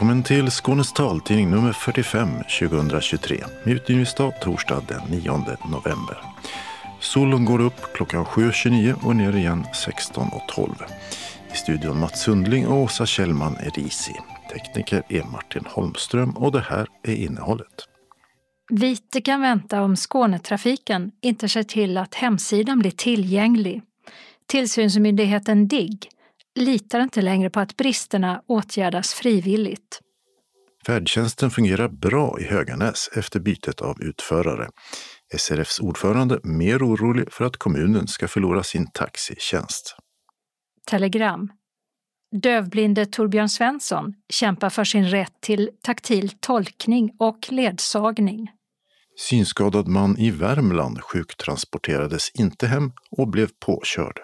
Välkommen till Skånes taltidning nummer 45 2023 med utgivningsdag torsdag den 9 november. Solen går upp klockan 7.29 och ner igen 16.12. I studion Mats Sundling och Åsa Kjellman är Risi. Tekniker är Martin Holmström och det här är innehållet. Vite kan vänta om Skånetrafiken inte ser till att hemsidan blir tillgänglig. Tillsynsmyndigheten DIGG litar inte längre på att bristerna åtgärdas frivilligt. Färdtjänsten fungerar bra i Höganäs efter bytet av utförare. SRFs ordförande mer orolig för att kommunen ska förlora sin taxitjänst. Telegram. Dövblinde Torbjörn Svensson kämpar för sin rätt till taktil tolkning och ledsagning. Synskadad man i Värmland sjuktransporterades inte hem och blev påkörd.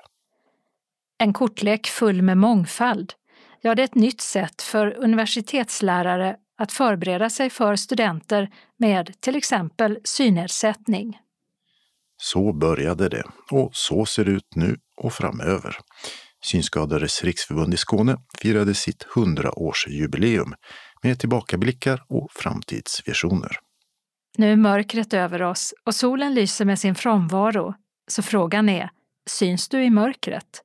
En kortlek full med mångfald. Ja, det är ett nytt sätt för universitetslärare att förbereda sig för studenter med till exempel synnedsättning. Så började det och så ser det ut nu och framöver. Synskadades riksförbund i Skåne firade sitt 100-årsjubileum med tillbakablickar och framtidsvisioner. Nu är mörkret över oss och solen lyser med sin frånvaro. Så frågan är, syns du i mörkret?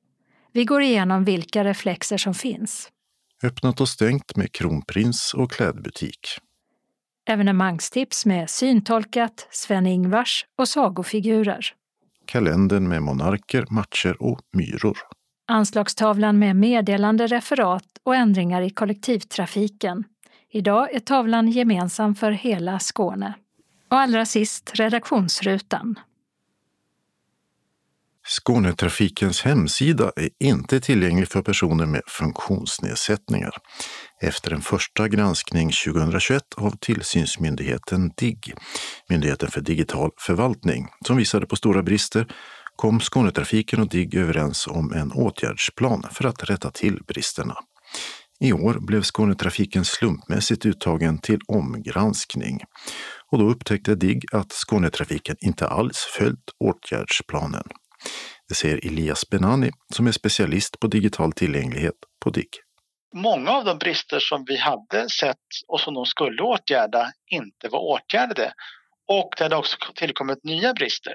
Vi går igenom vilka reflexer som finns. Öppnat och stängt med kronprins och klädbutik. Evenemangstips med syntolkat, Sven-Ingvars och sagofigurer. Kalendern med monarker, matcher och myror. Anslagstavlan med meddelande, referat och ändringar i kollektivtrafiken. Idag är tavlan gemensam för hela Skåne. Och allra sist redaktionsrutan. Skånetrafikens hemsida är inte tillgänglig för personer med funktionsnedsättningar. Efter en första granskning 2021 av tillsynsmyndigheten DIGG, Myndigheten för digital förvaltning, som visade på stora brister kom Skånetrafiken och DIGG överens om en åtgärdsplan för att rätta till bristerna. I år blev Skånetrafiken slumpmässigt uttagen till omgranskning och då upptäckte DIGG att Skånetrafiken inte alls följt åtgärdsplanen. Det säger Elias Benani som är specialist på digital tillgänglighet på DIGG. Många av de brister som vi hade sett och som de skulle åtgärda inte var åtgärdade och det hade också tillkommit nya brister.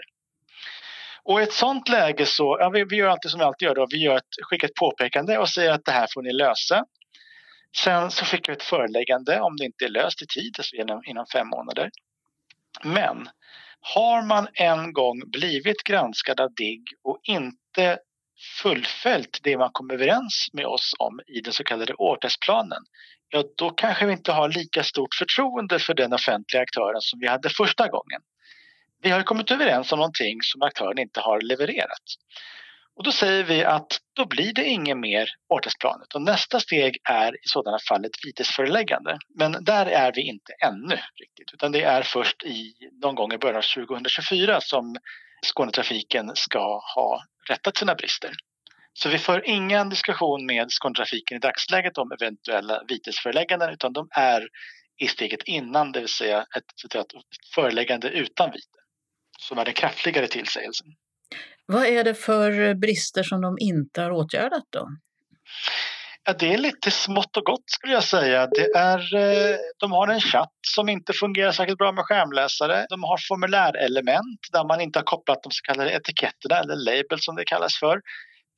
Och i ett sånt läge så, ja, vi, vi gör alltid som vi alltid gör då, vi gör ett, skickar ett påpekande och säger att det här får ni lösa. Sen så skickar vi ett föreläggande om det inte är löst i tid, alltså inom, inom fem månader. Men har man en gång blivit granskad av DIGG och inte fullföljt det man kom överens med oss om i den så kallade åtgärdsplanen, ja då kanske vi inte har lika stort förtroende för den offentliga aktören som vi hade första gången. Vi har kommit överens om någonting som aktören inte har levererat. Och då säger vi att då blir det inget mer åtgärdsplanet och nästa steg är i sådana fall ett vitesföreläggande. Men där är vi inte ännu riktigt utan det är först i någon gång i början av 2024 som Skånetrafiken ska ha rättat sina brister. Så vi för ingen diskussion med Skånetrafiken i dagsläget om eventuella vitesförelägganden utan de är i steget innan, det vill säga ett, ett föreläggande utan vite som är den kraftigare tillsägelsen. Vad är det för eh, brister som de inte har åtgärdat då? Ja, det är lite smått och gott skulle jag säga. Det är, eh, de har en chatt som inte fungerar särskilt bra med skärmläsare. De har formulärelement där man inte har kopplat de så kallade etiketterna eller labels som det kallas för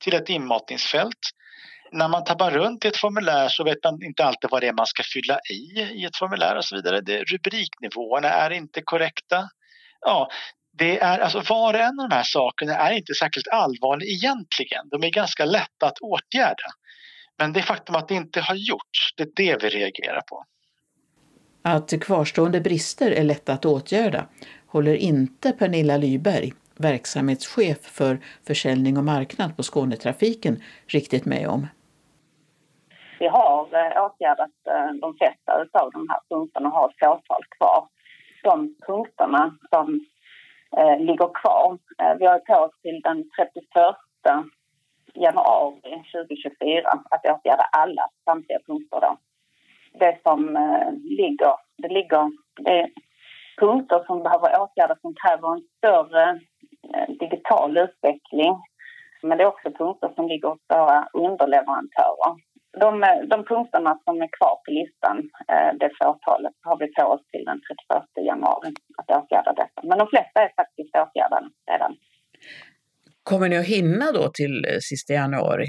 till ett inmatningsfält. När man tappar runt i ett formulär så vet man inte alltid vad det är man ska fylla i i ett formulär och så vidare. Det, rubriknivåerna är inte korrekta. Ja, det är, alltså var och en av de här sakerna är inte särskilt allvarlig egentligen. De är ganska lätta att åtgärda. Men det faktum att det inte har gjorts, det är det vi reagerar på. Att kvarstående brister är lätta att åtgärda håller inte Pernilla Lyberg, verksamhetschef för försäljning och marknad på Skånetrafiken, riktigt med om. Vi har eh, åtgärdat eh, de flesta av de här punkterna och har ett fåtal kvar. De punkterna som eh, ligger kvar. Eh, vi har på oss till den 31 januari 2024 att åtgärda alla samtliga punkter. Då. Det som eh, ligger, det ligger det är punkter som behöver åtgärdas som kräver en större eh, digital utveckling. Men det är också punkter som ligger hos våra underleverantörer de, de punkterna som är kvar på listan, eh, det fåtalet, har vi på oss till den 31 januari att åtgärda detta. Men de flesta är faktiskt åtgärdade redan. Kommer ni att hinna då till eh, sista januari?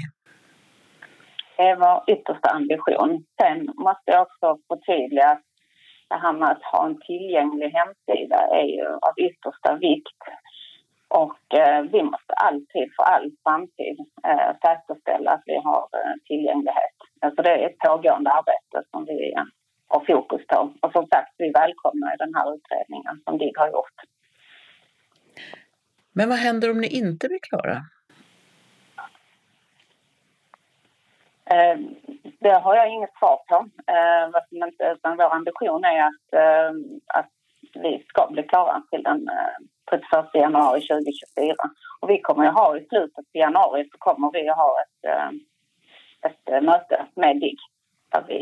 Det är vår yttersta ambition. Sen måste jag också förtydliga att det här med att ha en tillgänglig hemsida är ju av yttersta vikt. Och eh, vi måste alltid, för all framtid, eh, säkerställa att vi har eh, tillgänglighet. Alltså det är ett pågående arbete som vi eh, har fokus på. Och som sagt, vi välkomnar den här utredningen som DIGG har gjort. Men vad händer om ni inte blir klara? Eh, det har jag inget svar på. Eh, utan vår ambition är att, eh, att vi ska bli klara till den 31 januari 2024. Och vi kommer att ha i slutet på januari så kommer vi att ha ett, ett möte med DIGG där vi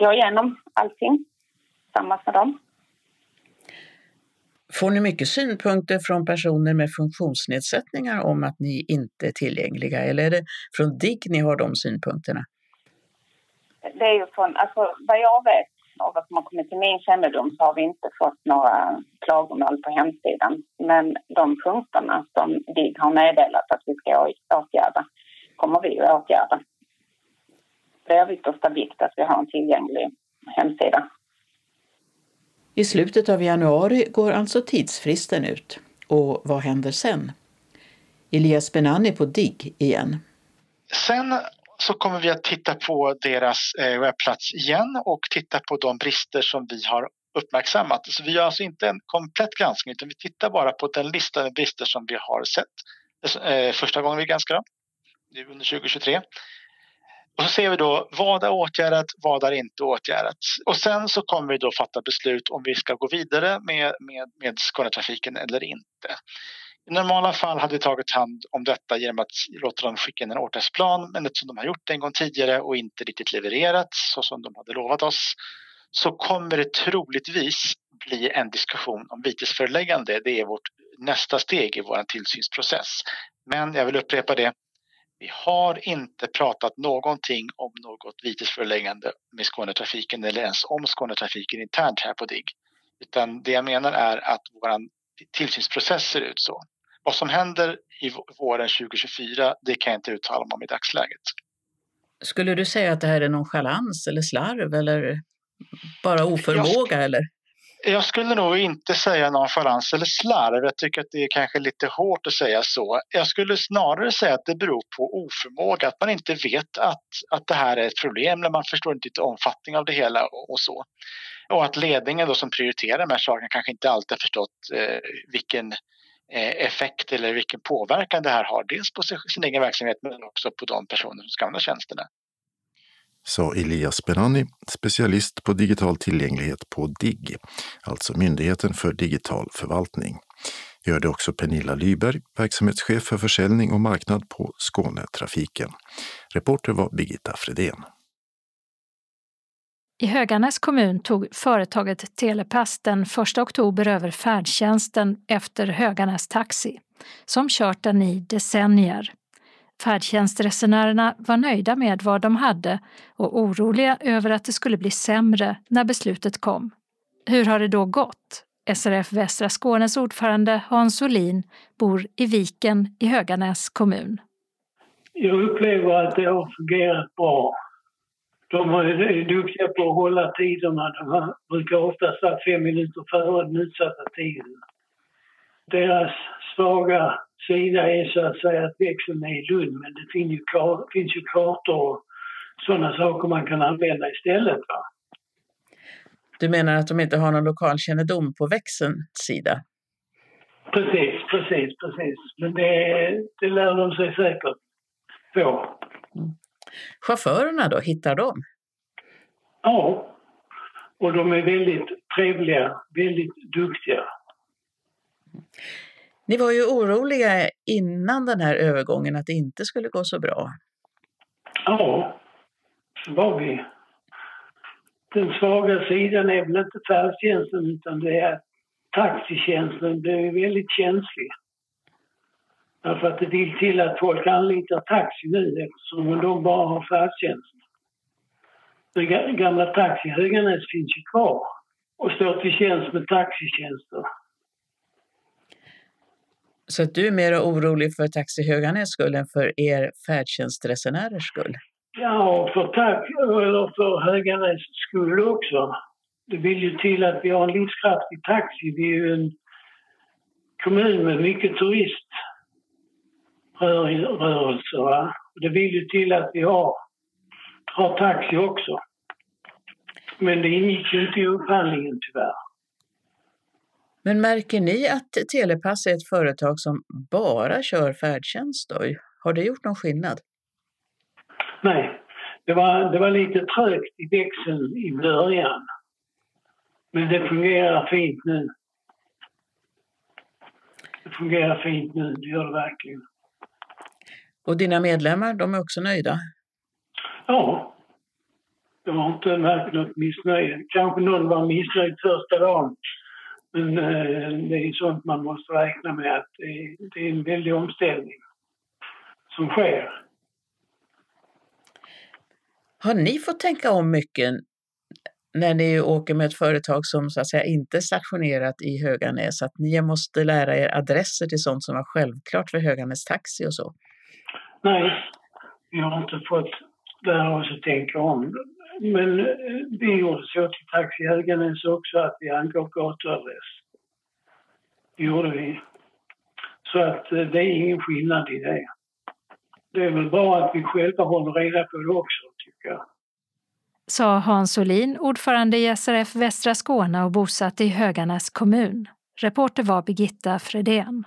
går igenom allting tillsammans med dem. Får ni mycket synpunkter från personer med funktionsnedsättningar om att ni inte är tillgängliga eller är det från DIGG ni har de synpunkterna? Det är ju från, alltså vad jag vet och vad som har kommit till min kännedom så har vi inte fått några klagomål på hemsidan. Men de punkterna som DIGG har meddelat att vi ska åtgärda kommer vi att åtgärda. Det är av yttersta vikt att vi har en tillgänglig hemsida. I slutet av januari går alltså tidsfristen ut. Och vad händer sen? Elias Benani på DIGG igen. Sen så kommer vi att titta på deras eh, webbplats igen och titta på de brister som vi har uppmärksammat. Så vi gör alltså inte en komplett granskning utan vi tittar bara på den lista med brister som vi har sett alltså, eh, första gången vi granskar dem, nu under 2023. Och så ser vi då vad är åtgärdat, vad är inte åtgärdat. Och sen så kommer vi då fatta beslut om vi ska gå vidare med, med, med Skånetrafiken eller inte. I normala fall hade vi tagit hand om detta genom att låta dem skicka in en åtgärdsplan men eftersom de har gjort det en gång tidigare och inte riktigt levererat så som de hade lovat oss så kommer det troligtvis bli en diskussion om vitesföreläggande. Det är vårt nästa steg i vår tillsynsprocess. Men jag vill upprepa det, vi har inte pratat någonting om något vitesföreläggande med Skånetrafiken eller ens om Skånetrafiken internt här på DIGG. Utan det jag menar är att vår tillsynsprocess ser ut så. Vad som händer i våren 2024, det kan jag inte uttala mig om i dagsläget. Skulle du säga att det här är nonchalans eller slarv eller bara oförmåga? Jag, eller? jag skulle nog inte säga nonchalans eller slarv. Jag tycker att det är kanske lite hårt att säga så. Jag skulle snarare säga att det beror på oförmåga, att man inte vet att, att det här är ett problem, eller man förstår inte omfattningen av det hela och så. Och att ledningen då som prioriterar de här sakerna kanske inte alltid har förstått eh, vilken Eh, effekt eller vilken påverkan det här har. Dels på sin egen verksamhet men också på de personer som ska använda tjänsterna sa Elias Benani, specialist på digital tillgänglighet på DIGG, alltså Myndigheten för digital förvaltning. Vi hörde också Pernilla Lyberg, verksamhetschef för försäljning och marknad på Skånetrafiken. Reporter var Birgitta Fredén. I Höganäs kommun tog företaget Telepass den 1 oktober över färdtjänsten efter Höganäs Taxi, som kört den i decennier. Färdtjänstresenärerna var nöjda med vad de hade och oroliga över att det skulle bli sämre när beslutet kom. Hur har det då gått? SRF Västra Skånes ordförande Hans Olin bor i Viken i Höganäs kommun. Jag upplever att det har fungerat bra. De är duktiga på att hålla tiderna. De brukar ofta stå fem minuter före den utsatta tiden. Deras svaga sida är så att säga att växeln är i Lund men det finns ju, finns ju kartor och sådana saker man kan använda istället. Va? Du menar att de inte har någon lokalkännedom på växelns sida? Precis, precis, precis. Men det, det lär de sig säkert få. Mm. Chaufförerna då, hittar de? Ja, och de är väldigt trevliga, väldigt duktiga. Ni var ju oroliga innan den här övergången att det inte skulle gå så bra. Ja, så var vi. Den svaga sidan är väl inte färdtjänsten utan det är taxitjänsten. Det är väldigt känslig. Därför att det vill till att folk anlitar taxi nu eftersom de bara har färdtjänst. Den gamla Taxi Höganäs finns ju kvar och står till tjänst med taxitjänster. Så att du är mer orolig för Taxi Höganäs skull än för er färdtjänstresenärers skull? Ja, för, tax, eller för Höganäs skull också. Det vill ju till att vi har en livskraftig taxi. Vi är ju en kommun med mycket turiströrelse. Va? Det vill ju till att vi har, har taxi också. Men det ingick ju inte i upphandlingen tyvärr. Men märker ni att Telepass är ett företag som bara kör färdtjänst? Då? Har det gjort någon skillnad? Nej, det var, det var lite trögt i växeln i början. Men det fungerar fint nu. Det fungerar fint nu, det gör det verkligen. Och dina medlemmar, de är också nöjda? Ja. Jag har inte märkt något missnöje. Kanske någon var missnöjd första dagen. Men eh, det är sånt man måste räkna med att det, det är en väldig omställning som sker. Har ni fått tänka om mycket när ni åker med ett företag som så att säga inte är stationerat i Höganäs? Att ni måste lära er adresser till sånt som var självklart för Höganäs Taxi och så? Nej, vi har inte fått lära oss att tänka om. Men eh, vi gjorde så till Taxi Höganäs också att vi angav gatuadress. Det gjorde vi. Så att eh, det är ingen skillnad i det. Det är väl bra att vi själva håller reda på det också, tycker jag. Sa Hans Olin, ordförande i SRF Västra Skåne och bosatt i Höganäs kommun. Reporter var Birgitta Fredén.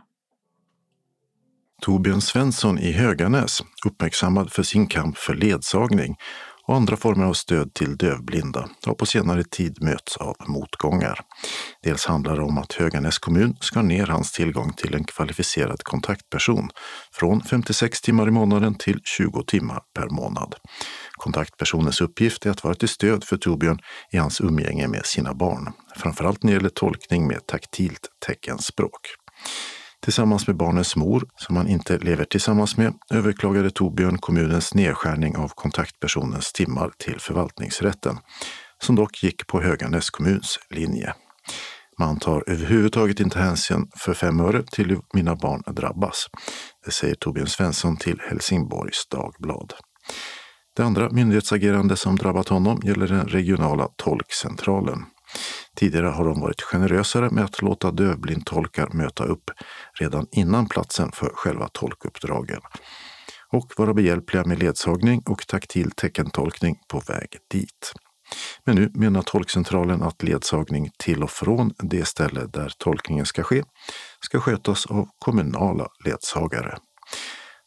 Torbjörn Svensson i Höganäs, uppmärksammad för sin kamp för ledsagning och andra former av stöd till dövblinda har på senare tid mötts av motgångar. Dels handlar det om att Höganäs kommun skar ner hans tillgång till en kvalificerad kontaktperson från 56 timmar i månaden till 20 timmar per månad. Kontaktpersonens uppgift är att vara till stöd för Torbjörn i hans umgänge med sina barn, framförallt när det gäller tolkning med taktilt teckenspråk. Tillsammans med barnens mor, som han inte lever tillsammans med, överklagade Torbjörn kommunens nedskärning av kontaktpersonens timmar till förvaltningsrätten, som dock gick på Höganäs kommuns linje. Man tar överhuvudtaget inte hänsyn för fem öre till hur mina barn drabbas. Det säger Torbjörn Svensson till Helsingborgs Dagblad. Det andra myndighetsagerande som drabbat honom gäller den regionala tolkcentralen. Tidigare har de varit generösare med att låta dövblindtolkar möta upp redan innan platsen för själva tolkuppdragen och vara behjälpliga med ledsagning och taktil teckentolkning på väg dit. Men nu menar tolkcentralen att ledsagning till och från det ställe där tolkningen ska ske ska skötas av kommunala ledsagare.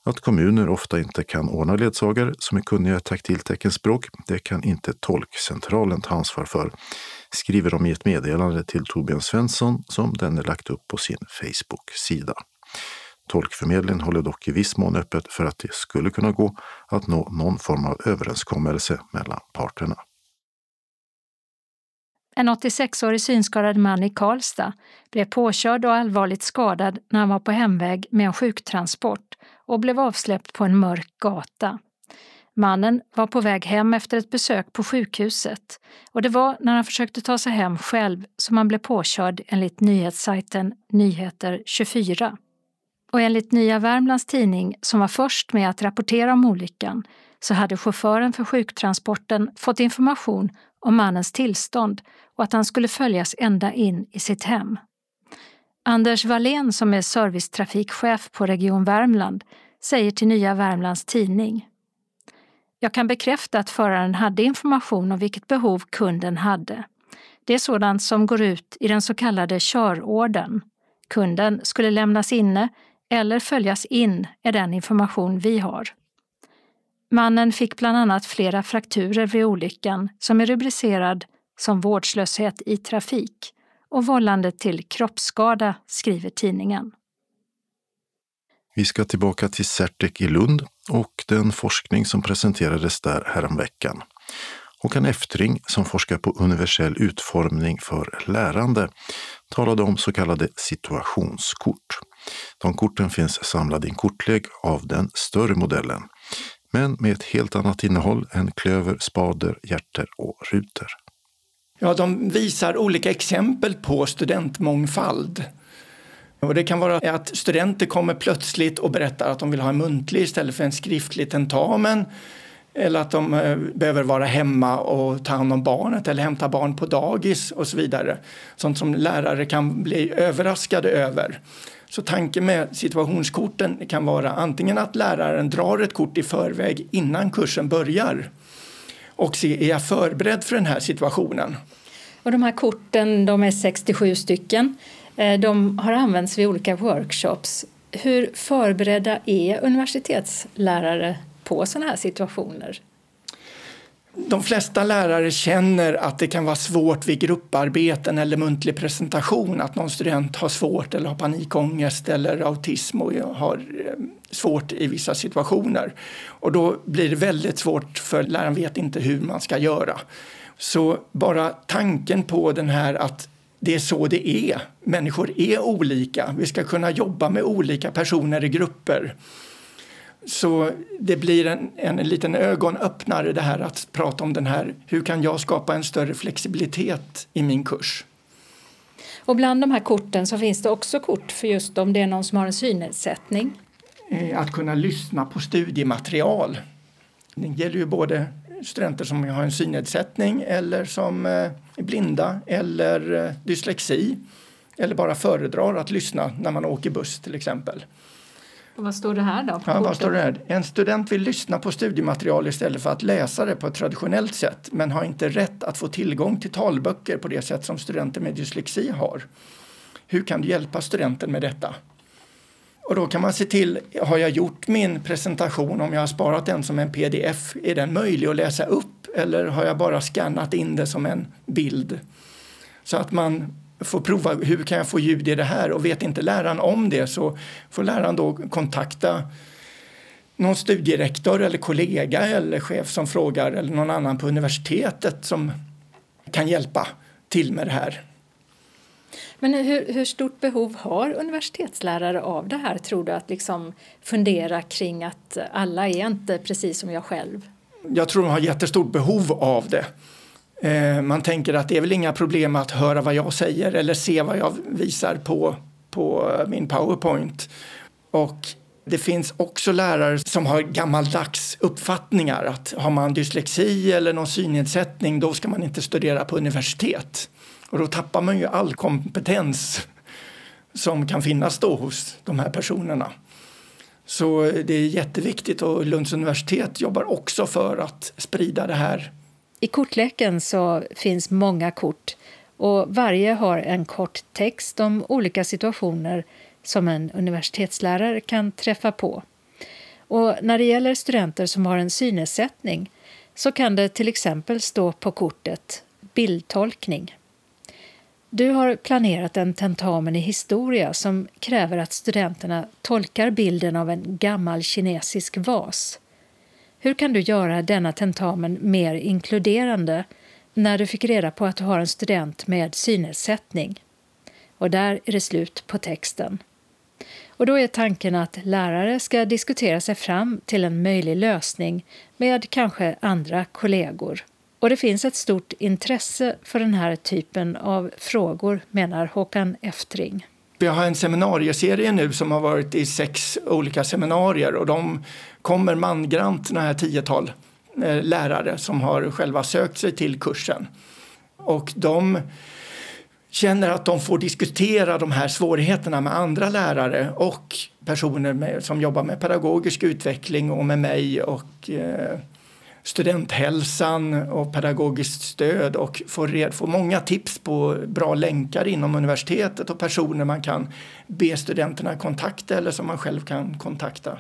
Att kommuner ofta inte kan ordna ledsagare som är kunniga i taktilteckenspråk, det kan inte tolkcentralen ta ansvar för, skriver de i ett meddelande till Torbjörn Svensson som denne lagt upp på sin Facebook-sida. Tolkförmedlingen håller dock i viss mån öppet för att det skulle kunna gå att nå någon form av överenskommelse mellan parterna. En 86-årig synskadad man i Karlstad blev påkörd och allvarligt skadad när han var på hemväg med en sjuktransport och blev avsläppt på en mörk gata. Mannen var på väg hem efter ett besök på sjukhuset och det var när han försökte ta sig hem själv som han blev påkörd enligt nyhetssajten Nyheter 24. Och enligt Nya Värmlands Tidning, som var först med att rapportera om olyckan, så hade chauffören för sjuktransporten fått information om mannens tillstånd och att han skulle följas ända in i sitt hem. Anders Wallén som är servicetrafikchef på Region Värmland säger till Nya Värmlands Tidning. Jag kan bekräfta att föraren hade information om vilket behov kunden hade. Det är sådant som går ut i den så kallade körorden. Kunden skulle lämnas inne eller följas in är den information vi har. Mannen fick bland annat flera frakturer vid olyckan som är rubricerad som vårdslöshet i trafik och vållande till kroppsskada, skriver tidningen. Vi ska tillbaka till Certec i Lund och den forskning som presenterades där häromveckan. Håkan Eftring, som forskar på universell utformning för lärande, talade om så kallade situationskort. De korten finns samlade i en kortlek av den större modellen, men med ett helt annat innehåll än klöver, spader, hjärter och rutor. Ja, de visar olika exempel på studentmångfald. Och det kan vara att studenter kommer plötsligt och berättar att de vill ha en muntlig istället för en skriftlig tentamen. Eller att de eh, behöver vara hemma och ta hand om barnet eller hämta barn på dagis och så vidare. Sånt som lärare kan bli överraskade över. Så tanken med situationskorten kan vara antingen att läraren drar ett kort i förväg innan kursen börjar och se är jag förberedd för den här situationen. Och de här korten de är 67 stycken. Eh, de har använts vid olika workshops. Hur förberedda är universitetslärare på sådana här situationer? De flesta lärare känner att det kan vara svårt vid grupparbeten eller muntlig presentation att någon student har svårt eller har panikångest eller autism och har eh, svårt i vissa situationer. Och då blir det väldigt svårt för läraren vet inte hur man ska göra. Så bara tanken på den här att det är så det är. Människor är olika. Vi ska kunna jobba med olika personer i grupper. Så det blir en, en liten ögonöppnare det här att prata om den här, hur kan jag skapa en större flexibilitet i min kurs? Och bland de här korten så finns det också kort för just om det är någon som har en synnedsättning. Eh, att kunna lyssna på studiematerial. Det gäller ju både studenter som har en synnedsättning eller som eh, är blinda eller eh, dyslexi eller bara föredrar att lyssna när man åker buss till exempel. Och vad står det här då? Ja, vad står det här? En student vill lyssna på studiematerial istället för att läsa det på ett traditionellt sätt men har inte rätt att få tillgång till talböcker på det sätt som studenter med dyslexi har. Hur kan du hjälpa studenten med detta? Och då kan man se till, har jag gjort min presentation, om jag har sparat den som en pdf, är den möjlig att läsa upp eller har jag bara skannat in det som en bild? Så att man får prova hur kan jag få ljud i det här och vet inte läraren om det så får läraren då kontakta någon studierektor eller kollega eller chef som frågar eller någon annan på universitetet som kan hjälpa till med det här. Men hur, hur, stort behov har universitetslärare av det här tror du? Att liksom fundera kring att alla är inte precis som jag själv? Jag tror de har jättestort behov av det. Eh, man tänker att det är väl inga problem att höra vad jag säger eller se vad jag visar på, på min powerpoint. Och det finns också lärare som har gammaldags uppfattningar att har man dyslexi eller någon synnedsättning då ska man inte studera på universitet. Och då tappar man ju all kompetens som kan finnas då hos de här personerna. Så det är jätteviktigt och Lunds universitet jobbar också för att sprida det här i kortleken så finns många kort och varje har en kort text om olika situationer som en universitetslärare kan träffa på. Och när det gäller studenter som har en synnedsättning så kan det till exempel stå på kortet bildtolkning. Du har planerat en tentamen i historia som kräver att studenterna tolkar bilden av en gammal kinesisk vas. Hur kan du göra denna tentamen mer inkluderande när du fick reda på att du har en student med synnedsättning? Och där är det slut på texten. Och då är tanken att lärare ska diskutera sig fram till en möjlig lösning med kanske andra kollegor. Och det finns ett stort intresse för den här typen av frågor, menar Håkan Eftring. Vi har en seminarieserie nu som har varit i sex olika seminarier och de kommer mangrant, några tiotal eh, lärare som har själva sökt sig till kursen. Och de känner att de får diskutera de här svårigheterna med andra lärare och personer med, som jobbar med pedagogisk utveckling och med mig och eh, studenthälsan och pedagogiskt stöd och får, red, får många tips på bra länkar inom universitetet och personer man kan be studenterna kontakta eller som man själv kan kontakta.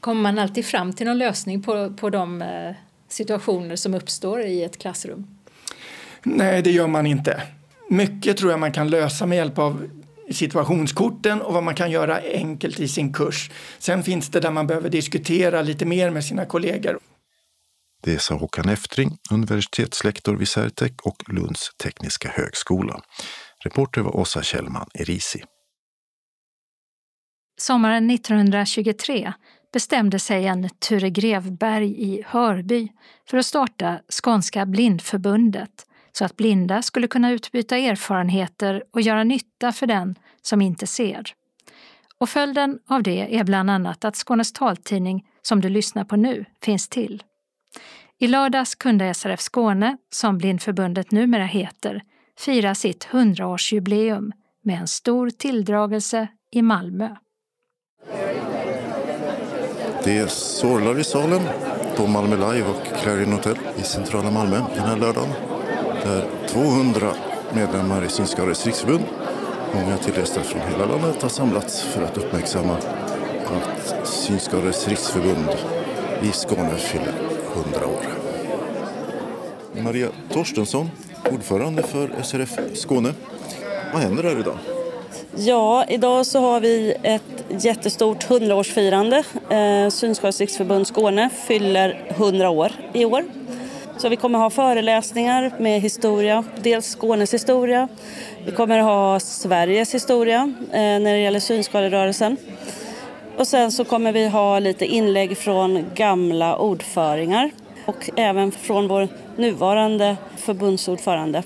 Kommer man alltid fram till någon lösning på, på de eh, situationer som uppstår i ett klassrum? Nej, det gör man inte. Mycket tror jag man kan lösa med hjälp av situationskorten och vad man kan göra enkelt i sin kurs. Sen finns det där man behöver diskutera lite mer med sina kollegor. Det sa Håkan Eftring, universitetslektor vid Certec och Lunds tekniska högskola. Reporter var Åsa Kjellman Erisi. Sommaren 1923 bestämde sig en Ture Grevberg i Hörby för att starta Skånska blindförbundet så att blinda skulle kunna utbyta erfarenheter och göra nytta för den som inte ser. Och följden av det är bland annat att Skånes taltidning, som du lyssnar på nu, finns till. I lördags kunde SRF Skåne, som Blindförbundet numera heter, fira sitt 100-årsjubileum med en stor tilldragelse i Malmö. Det sorlar i salen på Malmö Live och Clarion Hotel i centrala Malmö den här lördagen. Där 200 medlemmar i Synskadades riksförbund, många tillresta från hela landet, har samlats för att uppmärksamma att Synskadades riksförbund i Skåne fyller 100 år. Maria Torstensson, ordförande för SRF Skåne. Vad händer här idag? Ja, idag så har vi ett jättestort 100-årsfirande. Eh, Synskadades riksförbund Skåne fyller 100 år i år. Så vi kommer ha föreläsningar med historia, dels Skånes historia, vi kommer ha Sveriges historia eh, när det gäller synskaderörelsen. Och sen så kommer vi ha lite inlägg från gamla ordföringar och även från vår nuvarande förbundsordförande.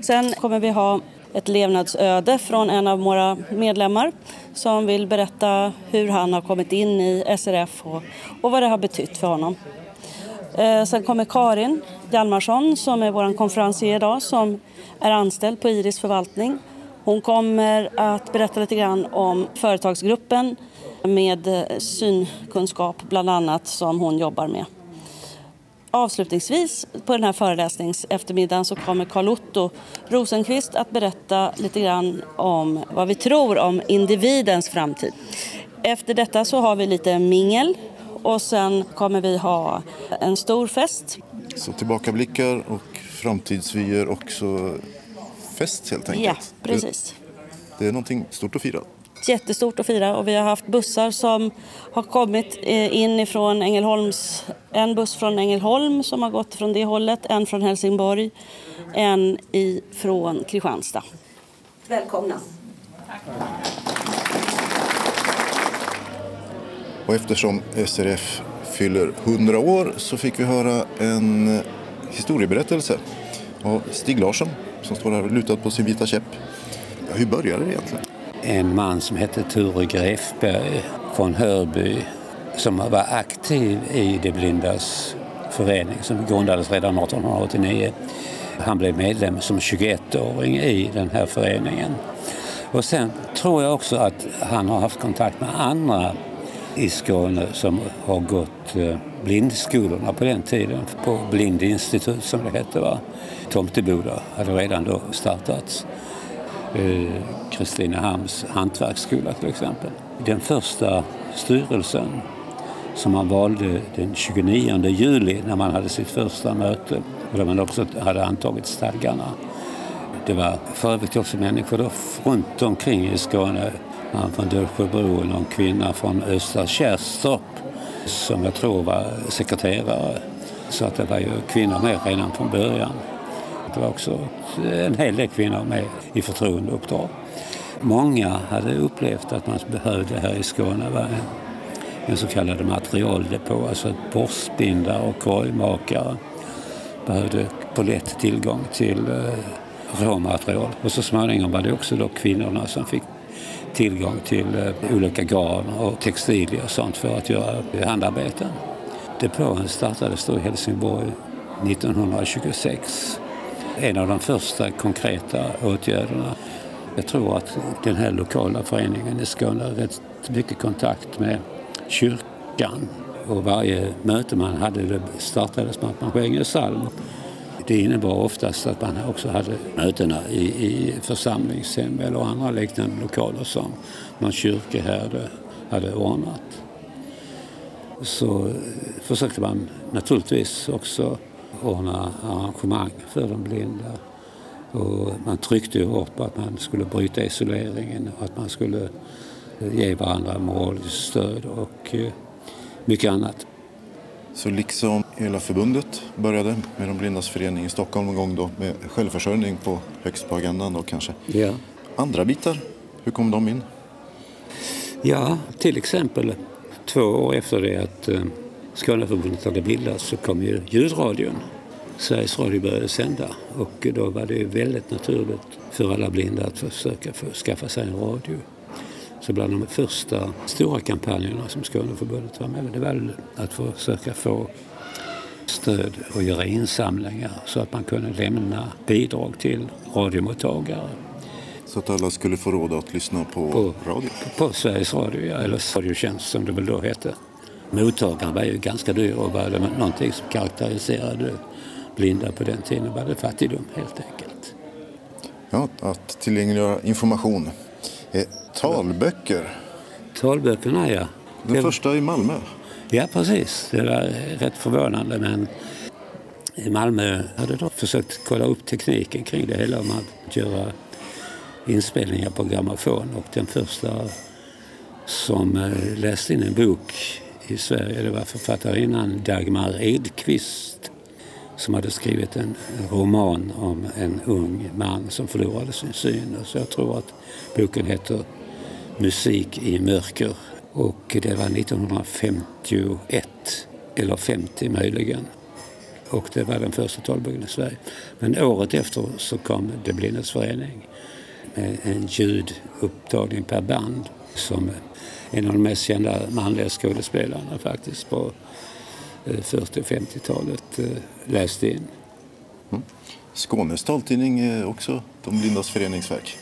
Sen kommer vi ha ett levnadsöde från en av våra medlemmar som vill berätta hur han har kommit in i SRF och, och vad det har betytt för honom. Eh, sen kommer Karin Hjalmarsson som är vår konferencier idag som är anställd på Iris förvaltning. Hon kommer att berätta lite grann om företagsgruppen med synkunskap bland annat som hon jobbar med. Avslutningsvis på den här föreläsningseftermiddagen så kommer Carl Otto Rosenqvist att berätta lite grann om vad vi tror om individens framtid. Efter detta så har vi lite mingel och sen kommer vi ha en stor fest. Så tillbakablickar och framtidsvyer och så fest helt enkelt. Ja, precis. Det, det är någonting stort att fira jättestort att fira och vi har haft bussar som har kommit eh, in ifrån Ängelholms, en buss från Ängelholm som har gått från det hållet, en från Helsingborg, en från Kristianstad. Välkomna! Och eftersom SRF fyller 100 år så fick vi höra en historieberättelse av Stig Larsson som står här lutad på sin vita käpp. Hur började det egentligen? En man som hette Ture Grefberg från Hörby som var aktiv i De blindas förening som grundades redan 1889. Han blev medlem som 21-åring i den här föreningen. Och sen tror jag också att han har haft kontakt med andra i Skåne som har gått eh, blindskolorna på den tiden, på Blindinstitut som det hette. Va? Tomteboda hade redan då startats. Eh, Kristinehamns hantverksskola till exempel. Den första styrelsen som man valde den 29 juli när man hade sitt första möte och där man också hade antagit stadgarna. Det var för övrigt också människor då runt omkring i Skåne. Man från Dölsjöbro och någon kvinna från Östra Kärrstorp som jag tror var sekreterare. Så att det var ju kvinnor med redan från början. Det var också en hel del kvinnor med i förtroendeuppdrag. Många hade upplevt att man behövde här i Skåne vara en, en så kallad materialdepå, alltså ett borstbindare och korgmakare behövde på lätt tillgång till eh, råmaterial. Och så småningom var det också då kvinnorna som fick tillgång till eh, olika garn och textilier och sånt för att göra handarbeten. Depån startades då i Helsingborg 1926 en av de första konkreta åtgärderna. Jag tror att den här lokala föreningen i Skåne har rätt mycket kontakt med kyrkan och varje möte man hade det startades med att man sjöng en psalm. Det innebar oftast att man också hade mötena i, i församlingshem eller andra liknande lokaler som någon kyrkoherde hade ordnat. Så försökte man naturligtvis också ordna arrangemang för de blinda. Och man tryckte ju hårt på att man skulle bryta isoleringen och att man skulle eh, ge varandra moraliskt stöd och eh, mycket annat. Så liksom hela förbundet började med de blindas förening i Stockholm en gång då med självförsörjning på högst på agendan då kanske. Ja. Andra bitar, hur kom de in? Ja, till exempel två år efter det att eh, Skåneförbundet hade bildats så kom ju ljudradion. Sveriges Radio började sända och då var det väldigt naturligt för alla blinda att försöka skaffa sig en radio. Så bland de första stora kampanjerna som Skåneförbundet var med det var att försöka få stöd och göra insamlingar så att man kunde lämna bidrag till radiomottagare. Så att alla skulle få råd att lyssna på, på radio? På, på Sveriges Radio, eller Radiotjänst som det väl då hette. Mottagaren var ju ganska dyr och var det någonting som karaktäriserade blinda på den tiden var det fattigdom helt enkelt. Ja, att tillgängliggöra information. Eh, talböcker? Talböckerna ja. Den det... första i Malmö? Ja precis, det var rätt förvånande men i Malmö hade de försökt kolla upp tekniken kring det hela om att göra inspelningar på grammofon och den första som eh, läste in en bok i Sverige det var författarinnan Dagmar Edqvist som hade skrivit en roman om en ung man som förlorade sin syn. Så jag tror att boken heter Musik i mörker och det var 1951, eller 50 möjligen. Och det var den första talboken i Sverige. Men året efter så kom Det blindes förening med en ljudupptagning per band som en av de mest kända manliga skådespelarna faktiskt på 40 och 50-talet läste in. Mm. Skånes taltidning är också De blindas föreningsverk,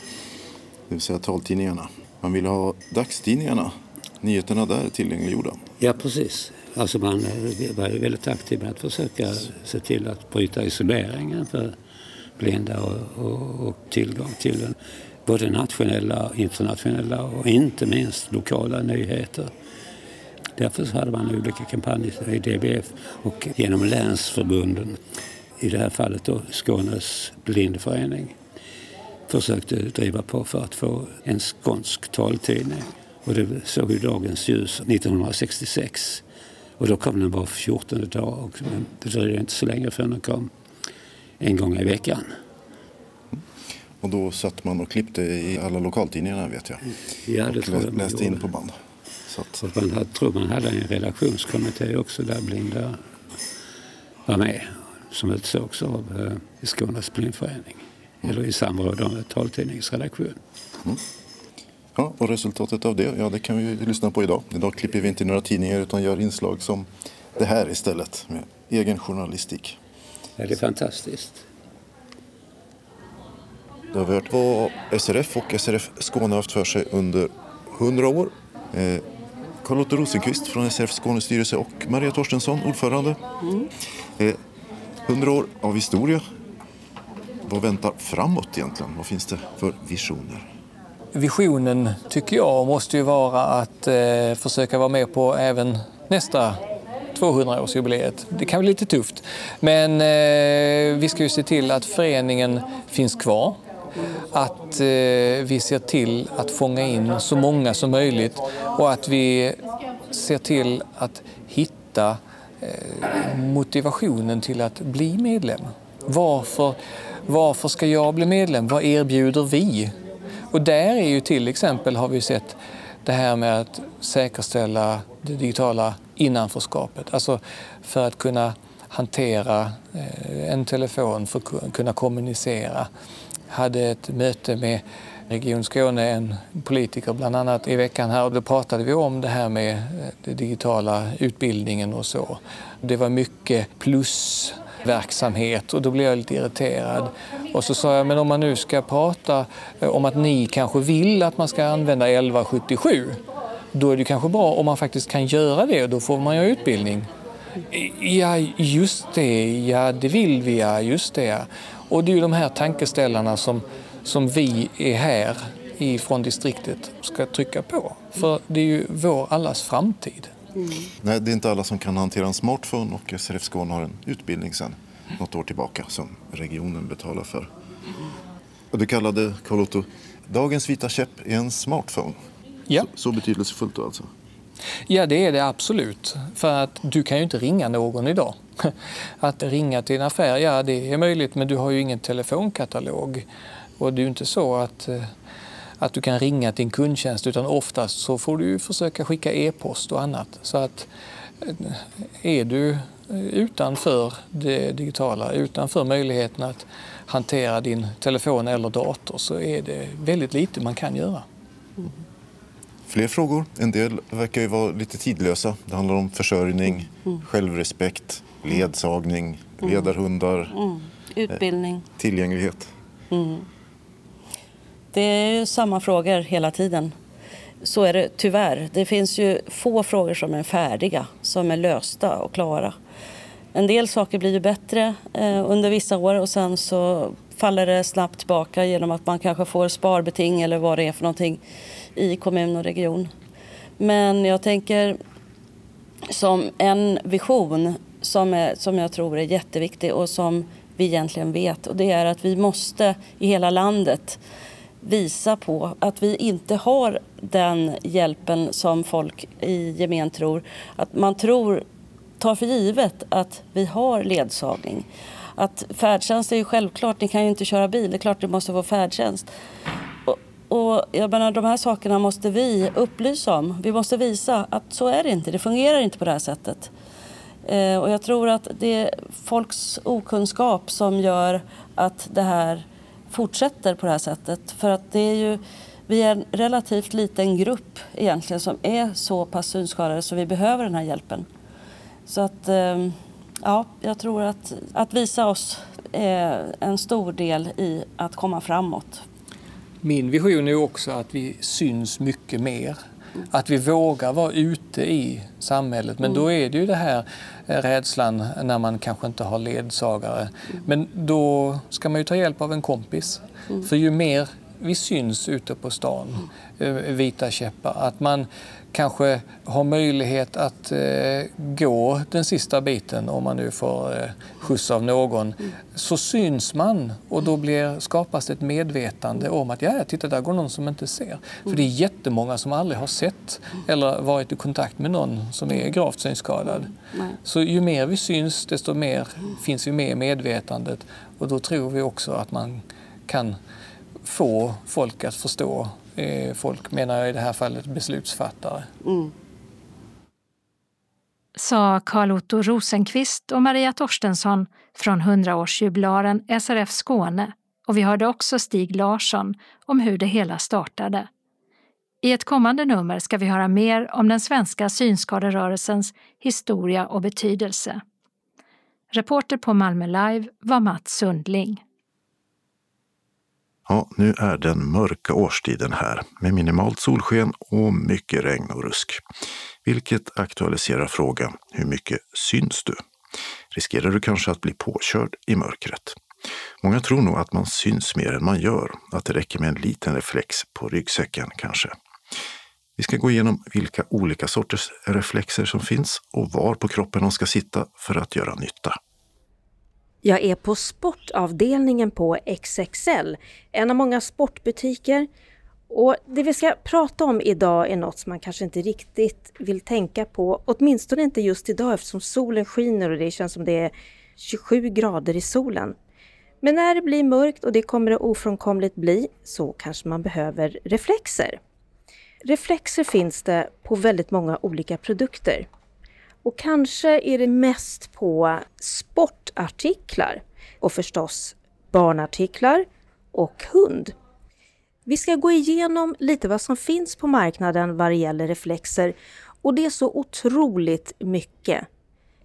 det vill säga taltidningarna. Man vill ha dagstidningarna, nyheterna där tillgängliggjorda. Ja, precis. Alltså man var väldigt aktiv med att försöka se till att bryta isoleringen för blinda och, och, och tillgång till både nationella, internationella och inte minst lokala nyheter. Därför hade man olika kampanjer i DBF och genom länsförbunden, i det här fallet då Skånes blindförening, försökte driva på för att få en skånsk taltidning. Och det såg ju dagens ljus 1966. Och då kom den var 14 dag och det dröjde inte så länge förrän den kom en gång i veckan. Och då satt man och klippte i alla lokaltidningarna vet jag. Ja, det och tror jag läste in på band. Så att... man hade, tror man hade en redaktionskommitté också där blinda var med som utsågs av eh, Skånes blindförening. Mm. Eller i samråd med taltidningsredaktion. Mm. Ja, och resultatet av det, ja det kan vi lyssna på idag. Idag klipper vi inte några tidningar utan gör inslag som det här istället med egen journalistik. Ja, det är fantastiskt. Det har vi hört vad SRF och SRF Skåne har haft för sig under hundra år. Eh, Carl-Otto Rosenqvist från SRF Skånes styrelse och Maria Torstensson, ordförande. Mm. Eh, 100 år av historia. Vad väntar framåt egentligen? Vad finns det för visioner? Visionen tycker jag måste ju vara att eh, försöka vara med på även nästa 200-årsjubileet. Det kan bli lite tufft. Men eh, vi ska ju se till att föreningen finns kvar. Att eh, vi ser till att fånga in så många som möjligt och att vi ser till att hitta eh, motivationen till att bli medlem. Varför, varför ska jag bli medlem? Vad erbjuder vi? Och där är ju till exempel, har vi sett, det här med att säkerställa det digitala innanförskapet. Alltså för att kunna hantera eh, en telefon, för att kunna kommunicera hade ett möte med Region Skåne, en politiker bland annat, i veckan här och då pratade vi om det här med eh, den digitala utbildningen och så. Det var mycket plusverksamhet och då blev jag lite irriterad. Och så sa jag, men om man nu ska prata eh, om att ni kanske vill att man ska använda 1177 då är det kanske bra om man faktiskt kan göra det och då får man ju utbildning. Ja, just det, ja det vill vi, ja just det. Och det är ju de här tankeställarna som, som vi är här från distriktet ska trycka på. För det är ju vår allas framtid. Mm. Nej, det är inte alla som kan hantera en smartphone och SRF Skåne har en utbildning sedan något år tillbaka som regionen betalar för. Och du kallade Carl-Otto dagens vita käpp är en smartphone. Ja. Så, så betydelsefullt då alltså? Ja, det är det absolut. För att du kan ju inte ringa någon idag. Att ringa till en affär, ja det är möjligt men du har ju ingen telefonkatalog. Och det är ju inte så att, eh, att du kan ringa till en kundtjänst utan oftast så får du försöka skicka e-post och annat. Så att eh, är du eh, utanför det digitala, utanför möjligheten att hantera din telefon eller dator så är det väldigt lite man kan göra. Mm. Fler frågor. En del verkar ju vara lite tidlösa. Det handlar om försörjning, mm. självrespekt, ledsagning, mm. ledarhundar, mm. utbildning, eh, tillgänglighet. Mm. Det är ju samma frågor hela tiden. Så är det tyvärr. Det finns ju få frågor som är färdiga, som är lösta och klara. En del saker blir ju bättre eh, under vissa år och sen så faller det snabbt tillbaka genom att man kanske får sparbeting eller vad det är för någonting i kommun och region. Men jag tänker som en vision som, är, som jag tror är jätteviktig och som vi egentligen vet och det är att vi måste i hela landet visa på att vi inte har den hjälpen som folk i gemen tror. Att man tror, tar för givet att vi har ledsagning. Att färdtjänst är ju självklart, ni kan ju inte köra bil, det är klart du måste få färdtjänst. Och, och jag menar, de här sakerna måste vi upplysa om. Vi måste visa att så är det inte, det fungerar inte på det här sättet. Eh, och jag tror att det är folks okunskap som gör att det här fortsätter på det här sättet. För att det är ju, vi är en relativt liten grupp egentligen som är så pass synskadade så vi behöver den här hjälpen. Så att, Eh, ja, jag tror att, att visa oss är en stor del i att komma framåt. Min vision är också att vi syns mycket mer. Att vi vågar vara ute i samhället. Men då är det ju det här eh, rädslan när man kanske inte har ledsagare. Men då ska man ju ta hjälp av en kompis. För ju mer vi syns ute på stan, eh, vita käppar, att man kanske har möjlighet att eh, gå den sista biten om man nu får eh, skjuts av någon, så syns man och då blir, skapas ett medvetande om att ja, titta där går någon som inte ser. För det är jättemånga som aldrig har sett eller varit i kontakt med någon som är gravt synskadad. Så ju mer vi syns, desto mer finns vi med i medvetandet och då tror vi också att man kan få folk att förstå folk, menar jag i det här fallet beslutsfattare. Mm. Sa Carl Otto Rosenqvist och Maria Torstensson från 100-årsjubilaren SRF Skåne och vi hörde också Stig Larsson om hur det hela startade. I ett kommande nummer ska vi höra mer om den svenska synskaderörelsens historia och betydelse. Reporter på Malmö Live var Mats Sundling. Ja, nu är den mörka årstiden här med minimalt solsken och mycket regn och rusk. Vilket aktualiserar frågan, hur mycket syns du? Riskerar du kanske att bli påkörd i mörkret? Många tror nog att man syns mer än man gör, att det räcker med en liten reflex på ryggsäcken kanske. Vi ska gå igenom vilka olika sorters reflexer som finns och var på kroppen de ska sitta för att göra nytta. Jag är på sportavdelningen på XXL, en av många sportbutiker. Och det vi ska prata om idag är något som man kanske inte riktigt vill tänka på, åtminstone inte just idag eftersom solen skiner och det känns som det är 27 grader i solen. Men när det blir mörkt, och det kommer det ofrånkomligt bli, så kanske man behöver reflexer. Reflexer finns det på väldigt många olika produkter. Och kanske är det mest på sportartiklar och förstås barnartiklar och hund. Vi ska gå igenom lite vad som finns på marknaden vad det gäller reflexer och det är så otroligt mycket.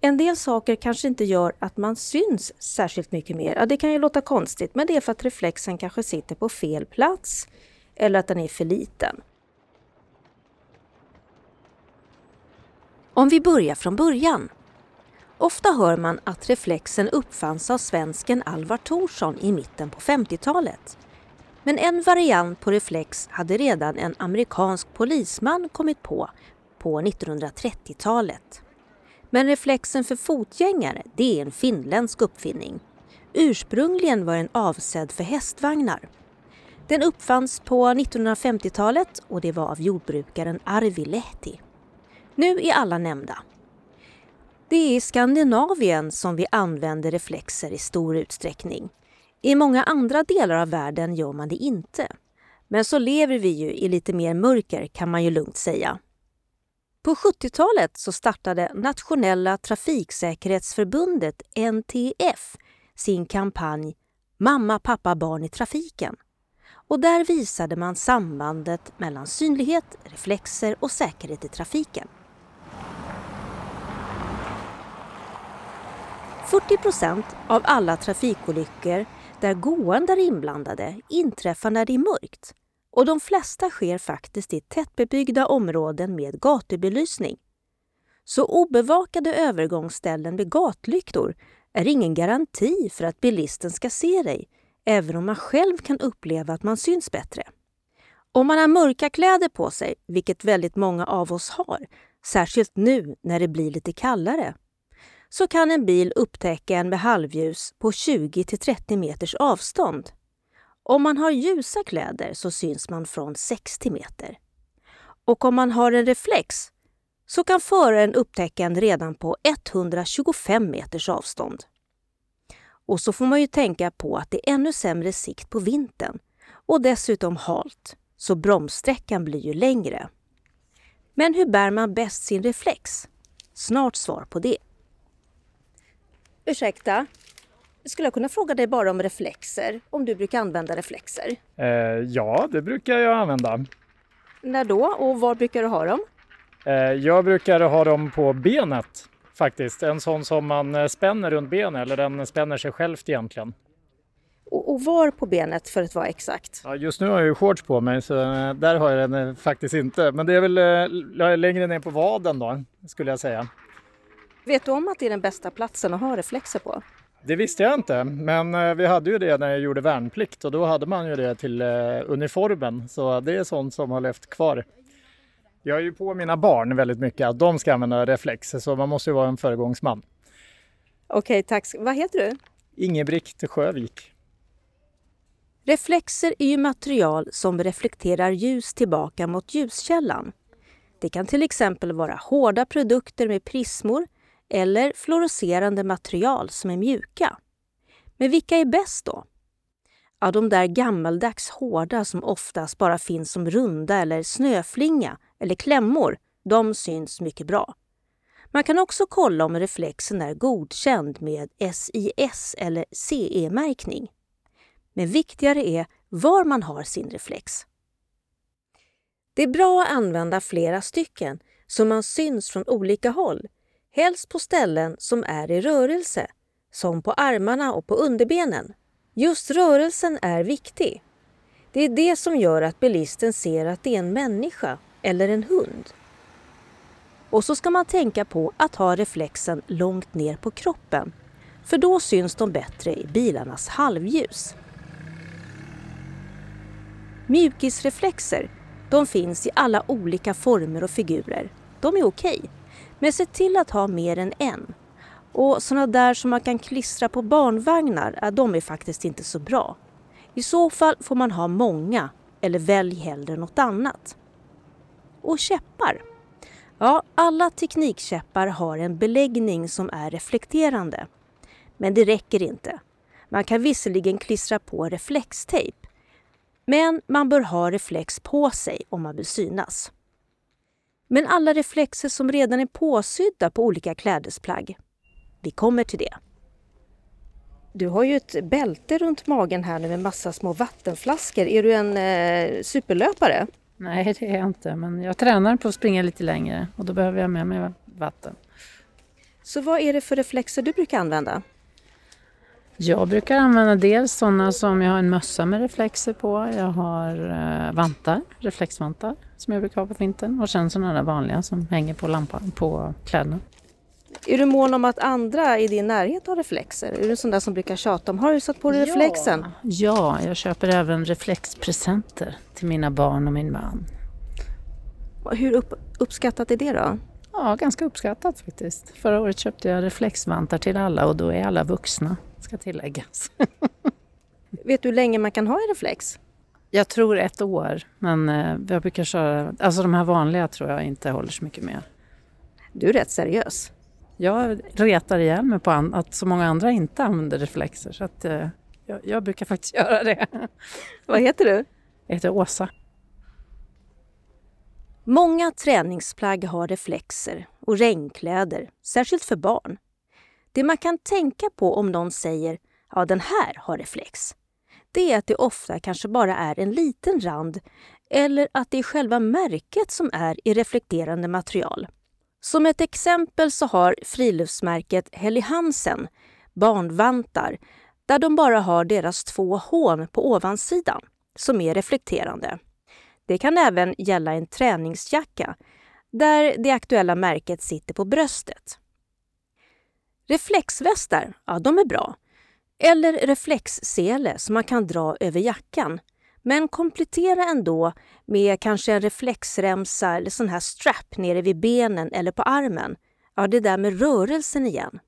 En del saker kanske inte gör att man syns särskilt mycket mer. Ja, det kan ju låta konstigt, men det är för att reflexen kanske sitter på fel plats eller att den är för liten. Om vi börjar från början. Ofta hör man att reflexen uppfanns av svensken Alvar Thorsson i mitten på 50-talet. Men en variant på reflex hade redan en amerikansk polisman kommit på, på 1930-talet. Men reflexen för fotgängare, det är en finländsk uppfinning. Ursprungligen var den avsedd för hästvagnar. Den uppfanns på 1950-talet och det var av jordbrukaren Arvi Lehti. Nu är alla nämnda. Det är i Skandinavien som vi använder reflexer i stor utsträckning. I många andra delar av världen gör man det inte. Men så lever vi ju i lite mer mörker kan man ju lugnt säga. På 70-talet så startade Nationella trafiksäkerhetsförbundet, NTF, sin kampanj Mamma, pappa, barn i trafiken. Och där visade man sambandet mellan synlighet, reflexer och säkerhet i trafiken. 40 procent av alla trafikolyckor där gående är inblandade inträffar när det är mörkt och de flesta sker faktiskt i tättbebyggda områden med gatubelysning. Så obevakade övergångsställen med gatlyktor är ingen garanti för att bilisten ska se dig, även om man själv kan uppleva att man syns bättre. Om man har mörka kläder på sig, vilket väldigt många av oss har, särskilt nu när det blir lite kallare, så kan en bil upptäcka en med halvljus på 20 30 meters avstånd. Om man har ljusa kläder så syns man från 60 meter. Och om man har en reflex så kan föraren upptäcka en redan på 125 meters avstånd. Och så får man ju tänka på att det är ännu sämre sikt på vintern och dessutom halt, så bromssträckan blir ju längre. Men hur bär man bäst sin reflex? Snart svar på det. Ursäkta, skulle jag kunna fråga dig bara om reflexer? Om du brukar använda reflexer? Eh, ja, det brukar jag använda. När då och var brukar du ha dem? Eh, jag brukar ha dem på benet faktiskt. En sån som man eh, spänner runt benet eller den spänner sig självt egentligen. Och, och var på benet för att vara exakt? Ja, just nu har jag ju shorts på mig så eh, där har jag den eh, faktiskt inte. Men det är väl längre ner på vaden då skulle jag säga. Vet du om att det är den bästa platsen att ha reflexer på? Det visste jag inte, men vi hade ju det när jag gjorde värnplikt och då hade man ju det till uniformen. Så det är sånt som har levt kvar. Jag är ju på mina barn väldigt mycket att de ska använda reflexer så man måste ju vara en föregångsman. Okej, tack. Vad heter du? Ingebrigt Sjövik. Reflexer är ju material som reflekterar ljus tillbaka mot ljuskällan. Det kan till exempel vara hårda produkter med prismor eller fluorescerande material som är mjuka. Men vilka är bäst då? Ja, de där gammaldags hårda som oftast bara finns som runda eller snöflinga eller klämmor, de syns mycket bra. Man kan också kolla om reflexen är godkänd med SIS eller CE-märkning. Men viktigare är var man har sin reflex. Det är bra att använda flera stycken så man syns från olika håll, helst på ställen som är i rörelse, som på armarna och på underbenen. Just rörelsen är viktig. Det är det som gör att bilisten ser att det är en människa eller en hund. Och så ska man tänka på att ha reflexen långt ner på kroppen, för då syns de bättre i bilarnas halvljus. Mjukisreflexer de finns i alla olika former och figurer. De är okej, okay, men se till att ha mer än en. Och sådana där som man kan klistra på barnvagnar, de är faktiskt inte så bra. I så fall får man ha många, eller välj hellre något annat. Och käppar. Ja, alla teknikkäppar har en beläggning som är reflekterande. Men det räcker inte. Man kan visserligen klistra på reflextejp. Men man bör ha reflex på sig om man vill synas. Men alla reflexer som redan är påsydda på olika klädesplagg, vi kommer till det. Du har ju ett bälte runt magen här nu med massa små vattenflaskor. Är du en eh, superlöpare? Nej, det är jag inte. Men jag tränar på att springa lite längre och då behöver jag med mig vatten. Så vad är det för reflexer du brukar använda? Jag brukar använda dels sådana som jag har en mössa med reflexer på. Jag har eh, vantar, reflexvantar som jag brukar ha på vintern och sen sådana där vanliga som hänger på lampan på kläderna. Är du mån om att andra i din närhet har reflexer? Är du sån där som brukar tjata om, har du satt på dig reflexen? Ja, jag köper även reflexpresenter till mina barn och min man. Hur upp, uppskattat är det då? Ja, ganska uppskattat faktiskt. Förra året köpte jag reflexvantar till alla och då är alla vuxna, ska tilläggas. Vet du hur länge man kan ha en reflex? Jag tror ett år, men eh, jag brukar köra, alltså de här vanliga tror jag inte håller så mycket mer. Du är rätt seriös. Jag retar ihjäl mig på att så många andra inte använder reflexer så att eh, jag, jag, brukar faktiskt göra det. Vad heter du? Jag heter Åsa. Många träningsplagg har reflexer och regnkläder, särskilt för barn. Det man kan tänka på om någon säger ja den här har reflex, det är att det ofta kanske bara är en liten rand eller att det är själva märket som är i reflekterande material. Som ett exempel så har friluftsmärket Helly Hansen barnvantar där de bara har deras två hån på ovansidan som är reflekterande. Det kan även gälla en träningsjacka där det aktuella märket sitter på bröstet. Reflexvästar, ja de är bra. Eller reflexsele som man kan dra över jackan. Men komplettera ändå med kanske en reflexremsa eller sån här strap nere vid benen eller på armen. Ja, det där med rörelsen igen.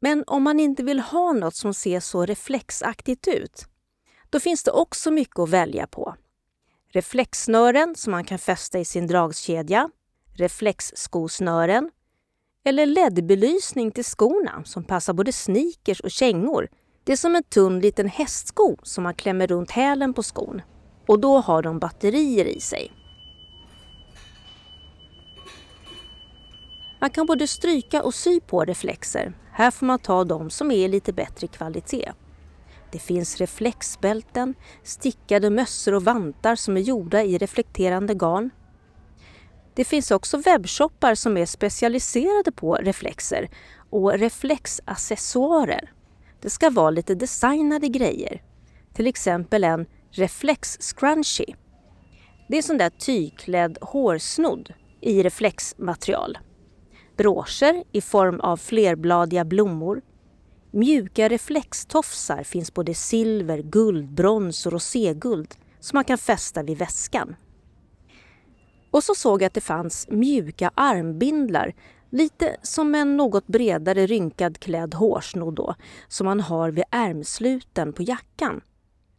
Men om man inte vill ha något som ser så reflexaktigt ut, då finns det också mycket att välja på. Reflexsnören som man kan fästa i sin dragkedja, reflexskosnören eller LED-belysning till skorna som passar både sneakers och kängor. Det är som en tunn liten hästsko som man klämmer runt hälen på skon. Och då har de batterier i sig. Man kan både stryka och sy på reflexer. Här får man ta de som är lite bättre kvalitet. Det finns reflexbälten, stickade mössor och vantar som är gjorda i reflekterande garn. Det finns också webbshoppar som är specialiserade på reflexer och reflexaccessoarer. Det ska vara lite designade grejer. Till exempel en reflex scrunchie. Det är sån där tygklädd hårsnodd i reflexmaterial. Broscher i form av flerbladiga blommor. Mjuka reflextofsar finns både silver, guld, brons och roséguld som man kan fästa vid väskan. Och så såg jag att det fanns mjuka armbindlar, lite som en något bredare rynkad klädd hårsnodd då, som man har vid ärmsluten på jackan.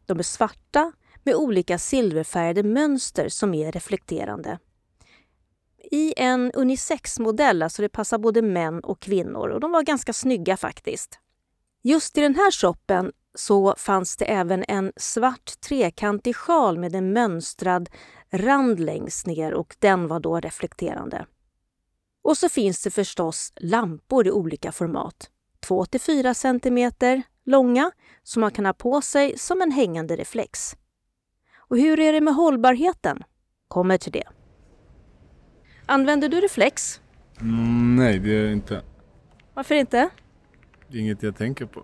De är svarta med olika silverfärgade mönster som är reflekterande. I en unisexmodell, alltså det passar både män och kvinnor och de var ganska snygga faktiskt. Just i den här shoppen så fanns det även en svart trekantig sjal med en mönstrad rand längst ner och den var då reflekterande. Och så finns det förstås lampor i olika format. 2-4 cm långa som man kan ha på sig som en hängande reflex. Och hur är det med hållbarheten? Kommer till det. Använder du reflex? Mm, nej, det är inte. Varför inte? Det är inget jag tänker på.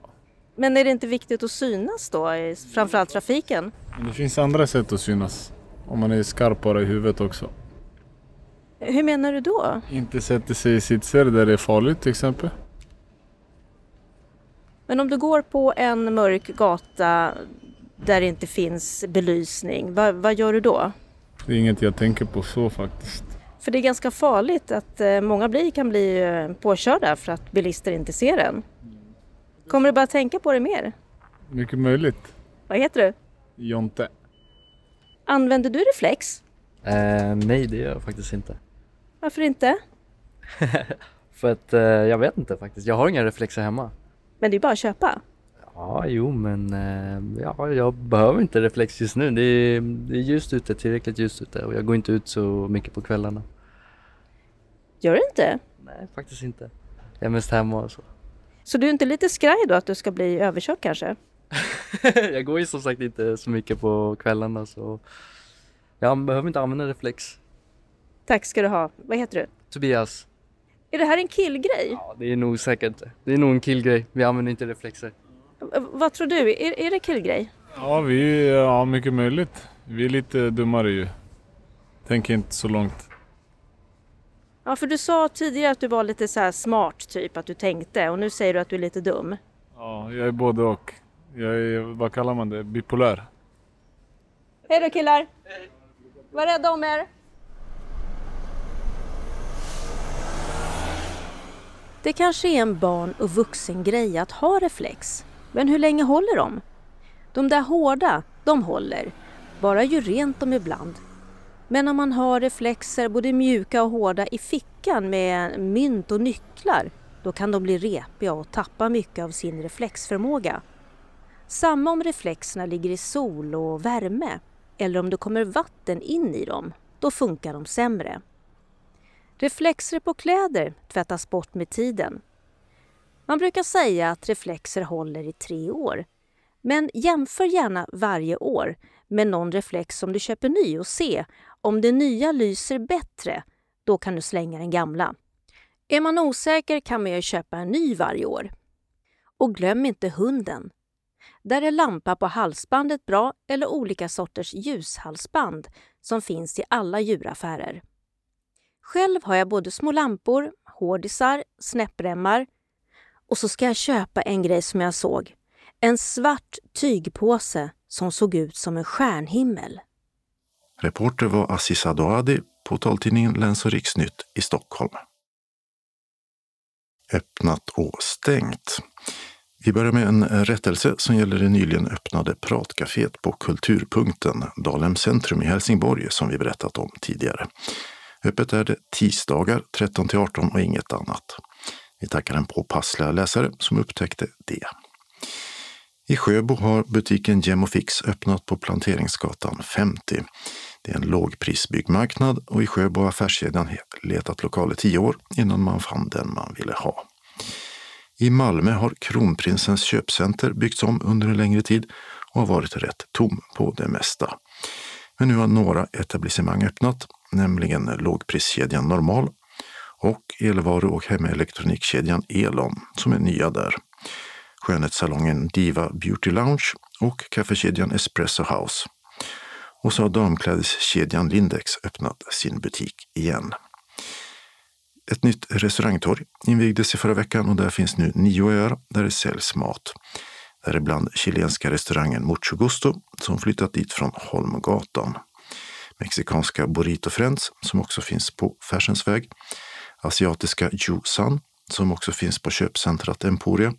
Men är det inte viktigt att synas då, framförallt trafiken? Men det finns andra sätt att synas. Om man är skarpare i huvudet också. Hur menar du då? Inte sätter sig i sitser där det är farligt till exempel. Men om du går på en mörk gata där det inte finns belysning, vad, vad gör du då? Det är inget jag tänker på så faktiskt. För det är ganska farligt att eh, många bli, kan bli eh, påkörda för att bilister inte ser en. Kommer du bara tänka på det mer? Mycket möjligt. Vad heter du? Jonte. Använder du reflex? Eh, nej, det gör jag faktiskt inte. Varför inte? För att eh, jag vet inte faktiskt. Jag har inga reflexer hemma. Men det är bara att köpa. Ja, jo, men eh, ja, jag behöver inte reflex just nu. Det är, det är ljust ute, tillräckligt ljust ute och jag går inte ut så mycket på kvällarna. Gör du inte? Nej, faktiskt inte. Jag är mest hemma och så. Så du är inte lite skraj då att du ska bli överkörd kanske? jag går ju som sagt inte så mycket på kvällarna så jag behöver inte använda reflex. Tack ska du ha. Vad heter du? Tobias. Är det här en killgrej? Ja, det är nog säkert. Det är nog en killgrej. Vi använder inte reflexer. Vad tror du? Är, är det killgrej? Ja, vi ja, mycket möjligt. Vi är lite dummare ju. Tänker inte så långt. Ja, för du sa tidigare att du var lite så här smart typ, att du tänkte och nu säger du att du är lite dum. Ja, jag är både och. Jag är, vad kallar man det, bipolär. Hej då killar! Var rädda om er! Det kanske är en barn och vuxengrej att ha reflex. Men hur länge håller de? De där hårda, de håller. Bara ju rent dem ibland. Men om man har reflexer, både mjuka och hårda, i fickan med mynt och nycklar, då kan de bli repiga och tappa mycket av sin reflexförmåga. Samma om reflexerna ligger i sol och värme. eller om det kommer vatten in i dem. Då funkar de sämre. Reflexer på kläder tvättas bort med tiden. Man brukar säga att reflexer håller i tre år. Men jämför gärna varje år med någon reflex som du köper ny och se om den nya lyser bättre. Då kan du slänga den gamla. Är man osäker kan man ju köpa en ny varje år. Och glöm inte hunden. Där är lampa på halsbandet bra eller olika sorters ljushalsband som finns i alla djuraffärer. Själv har jag både små lampor, hårdisar, snäppremmar och så ska jag köpa en grej som jag såg. En svart tygpåse som såg ut som en stjärnhimmel. Reporter var Aziz Adoadi på taltidningen Läns och riksnytt i Stockholm. Öppnat och stängt. Vi börjar med en eh, rättelse som gäller det nyligen öppnade pratcaféet på Kulturpunkten, Dalhem centrum i Helsingborg, som vi berättat om tidigare. Öppet är det tisdagar 13 till 18 och inget annat. Vi tackar en påpassliga läsare som upptäckte det. I Sjöbo har butiken Gemofix öppnat på Planteringsgatan 50. Det är en lågprisbyggmarknad och i Sjöbo har affärskedjan letat lokaler tio år innan man fann den man ville ha. I Malmö har Kronprinsens köpcenter byggts om under en längre tid och har varit rätt tom på det mesta. Men nu har några etablissemang öppnat, nämligen lågpriskedjan Normal och elvaru och hemelektronikkedjan Elon som är nya där. Skönhetssalongen Diva Beauty Lounge och kaffekedjan Espresso House. Och så har damklädeskedjan Lindex öppnat sin butik igen. Ett nytt restaurangtorg invigdes i förra veckan och där finns nu nio öar där det säljs mat. Däribland chilenska restaurangen Mucho Gusto som flyttat dit från Holmgatan. Mexikanska Burrito Friends som också finns på Färsens väg. Asiatiska Ju-San som också finns på köpcentrat Emporia.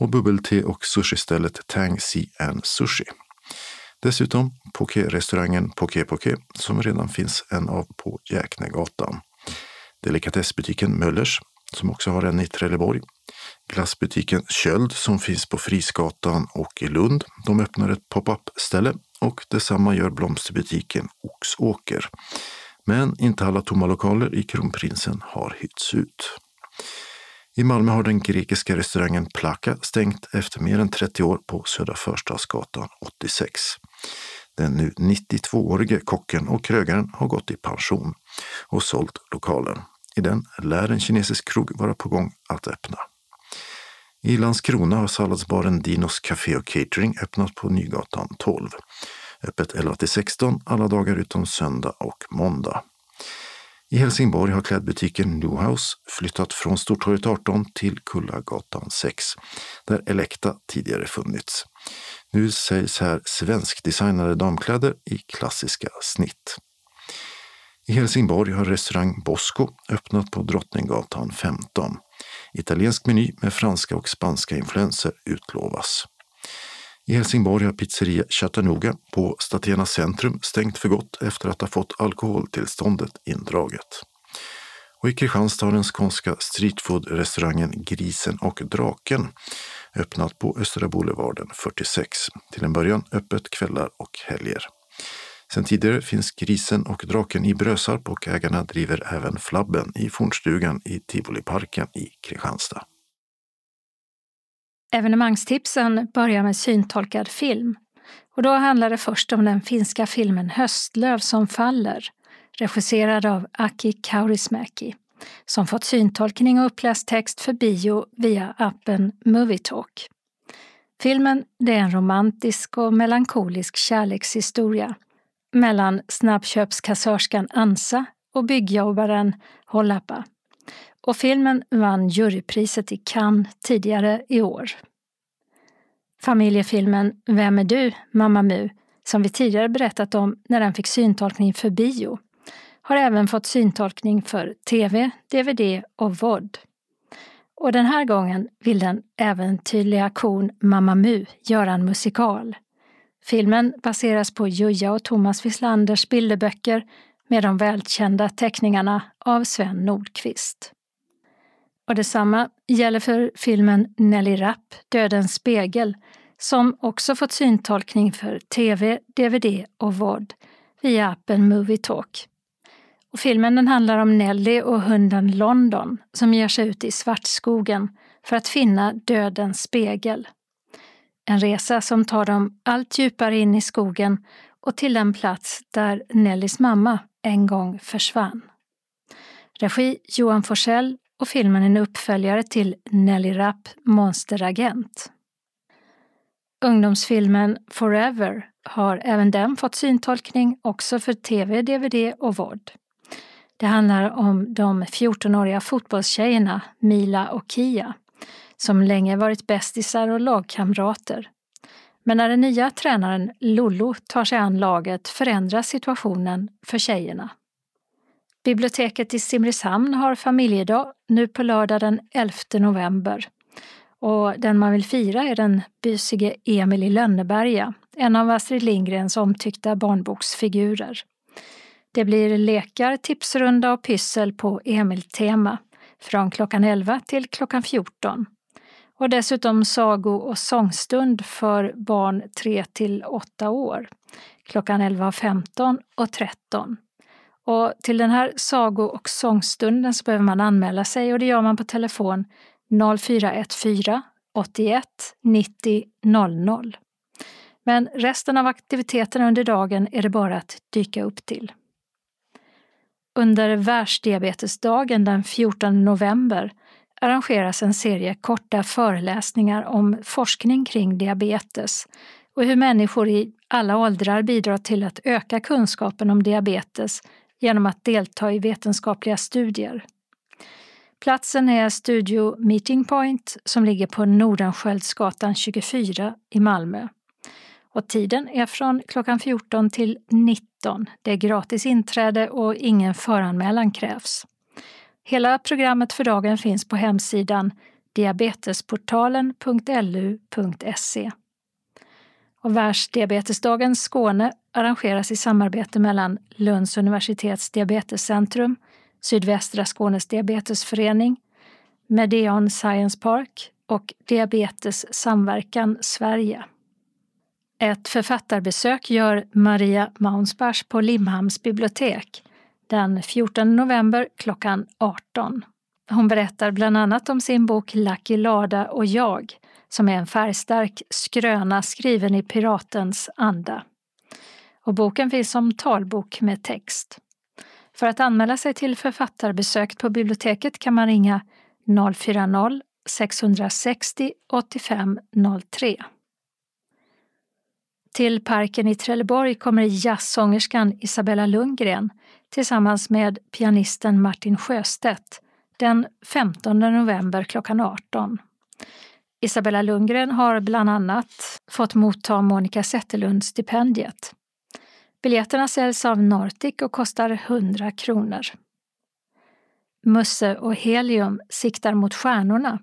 Och bubbelte och sushistället Tang Si and Sushi. Dessutom poké-restaurangen Poké Poké som redan finns en av på Jäknegatan delikatessbutiken Möllers som också har en i Trelleborg. Glassbutiken Köld som finns på Frisgatan och i Lund. De öppnar ett pop-up-ställe och detsamma gör blomsterbutiken Oxåker. Men inte alla tomma lokaler i Kronprinsen har hytts ut. I Malmö har den grekiska restaurangen Plaka stängt efter mer än 30 år på Södra Förstadsgatan 86. Den nu 92-årige kocken och krögaren har gått i pension och sålt lokalen. I den lär en kinesisk krog vara på gång att öppna. I Landskrona har salladsbaren Dinos Café och Catering öppnat på Nygatan 12. Öppet 11 till 16 alla dagar utom söndag och måndag. I Helsingborg har klädbutiken Newhouse flyttat från Stortorget 18 till Kullagatan 6, där Elekta tidigare funnits. Nu säljs här svenskdesignade damkläder i klassiska snitt. I Helsingborg har restaurang Bosco öppnat på Drottninggatan 15. Italiensk meny med franska och spanska influenser utlovas. I Helsingborg har pizzeria Chattanooga på Statena centrum stängt för gott efter att ha fått alkoholtillståndet indraget. Och i Kristianstad har den skånska streetfood-restaurangen Grisen och draken öppnat på Östra Boulevarden 46. Till en början öppet kvällar och helger. Sen tidigare finns Grisen och draken i Brösarp och ägarna driver även Flabben i Fornstugan i Tivoliparken i Kristianstad. Evenemangstipsen börjar med syntolkad film. Och då handlar det först om den finska filmen Höstlöv som faller, regisserad av Aki Kaurismäki, som fått syntolkning och uppläst text för bio via appen Movietalk. Filmen är en romantisk och melankolisk kärlekshistoria mellan snabbköpskassörskan Ansa och byggjobbaren Hollappa. Och filmen vann jurypriset i Cannes tidigare i år. Familjefilmen Vem är du, Mamma Mu, som vi tidigare berättat om när den fick syntolkning för bio, har även fått syntolkning för tv, dvd och VOD. Och den här gången vill den äventyrliga kon Mamma Mu göra en musikal. Filmen baseras på Juja och Thomas Wislanders bilderböcker med de välkända teckningarna av Sven Nordqvist. Och detsamma gäller för filmen Nelly Rapp, Dödens spegel, som också fått syntolkning för tv, dvd och VOD via appen Movie Talk. Och filmen den handlar om Nelly och hunden London som ger sig ut i svartskogen för att finna dödens spegel. En resa som tar dem allt djupare in i skogen och till den plats där Nellys mamma en gång försvann. Regi Johan Forsell och filmen är en uppföljare till Nelly Rapp Monsteragent. Ungdomsfilmen Forever har även den fått syntolkning också för tv, dvd och vård. Det handlar om de 14-åriga fotbollstjejerna Mila och Kia som länge varit bästisar och lagkamrater. Men när den nya tränaren Lollo tar sig an laget förändras situationen för tjejerna. Biblioteket i Simrishamn har familjedag nu på lördag den 11 november. Och den man vill fira är den bysige Emil i Lönneberga, en av Astrid Lindgrens omtyckta barnboksfigurer. Det blir lekar, tipsrunda och pyssel på Emil-tema från klockan 11 till klockan 14. Och dessutom sago och sångstund för barn 3 till 8 år klockan 11.15 och 13. Och till den här sago och sångstunden så behöver man anmäla sig och det gör man på telefon 0414 81 90 00. Men resten av aktiviteterna under dagen är det bara att dyka upp till. Under världsdiabetesdagen den 14 november arrangeras en serie korta föreläsningar om forskning kring diabetes och hur människor i alla åldrar bidrar till att öka kunskapen om diabetes genom att delta i vetenskapliga studier. Platsen är Studio Meeting Point som ligger på Nordenskiöldsgatan 24 i Malmö. Och tiden är från klockan 14 till 19. Det är gratis inträde och ingen föranmälan krävs. Hela programmet för dagen finns på hemsidan diabetesportalen.lu.se. Och Världsdiabetesdagen Skåne arrangeras i samarbete mellan Lunds universitets diabetescentrum, Sydvästra Skånes diabetesförening, Medeon Science Park och Diabetes Samverkan Sverige. Ett författarbesök gör Maria Maunsbach på Limhamns bibliotek den 14 november klockan 18. Hon berättar bland annat om sin bok Lucky Lada och jag som är en färgstark skröna skriven i piratens anda. Och boken finns som talbok med text. För att anmäla sig till författarbesök på biblioteket kan man ringa 040-660 85 03. Till parken i Trelleborg kommer jazzsångerskan Isabella Lundgren tillsammans med pianisten Martin Sjöstedt den 15 november klockan 18. Isabella Lundgren har bland annat fått motta Monica Zetterlund-stipendiet. Biljetterna säljs av Nortic och kostar 100 kronor. Musse och Helium siktar mot stjärnorna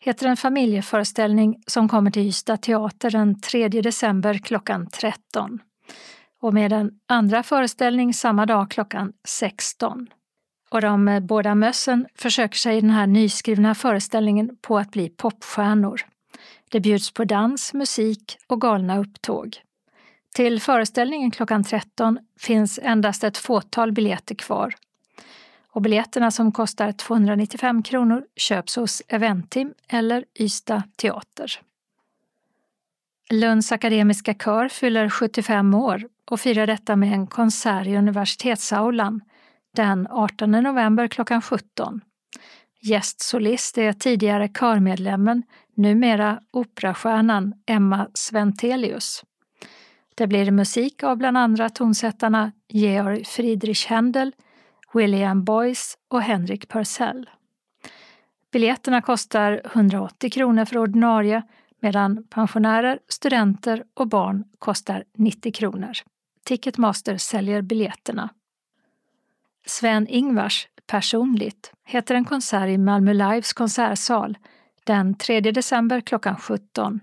heter en familjeföreställning som kommer till Ystad teater den 3 december klockan 13 och med en andra föreställning samma dag klockan 16. Och de eh, båda mössen försöker sig i den här nyskrivna föreställningen på att bli popstjärnor. Det bjuds på dans, musik och galna upptåg. Till föreställningen klockan 13 finns endast ett fåtal biljetter kvar. Och biljetterna som kostar 295 kronor köps hos Eventim eller Ystad Teater. Lunds akademiska kör fyller 75 år och firar detta med en konsert i Universitetsaulan den 18 november klockan 17. Gästsolist är tidigare körmedlemmen, numera operastjärnan Emma Sventelius. Det blir musik av bland andra tonsättarna Georg Friedrich Händel, William Boyce och Henrik Purcell. Biljetterna kostar 180 kronor för ordinarie medan pensionärer, studenter och barn kostar 90 kronor. Ticketmaster säljer biljetterna. Sven-Ingvars Personligt heter en konsert i Malmö Lives konsertsal den 3 december klockan 17.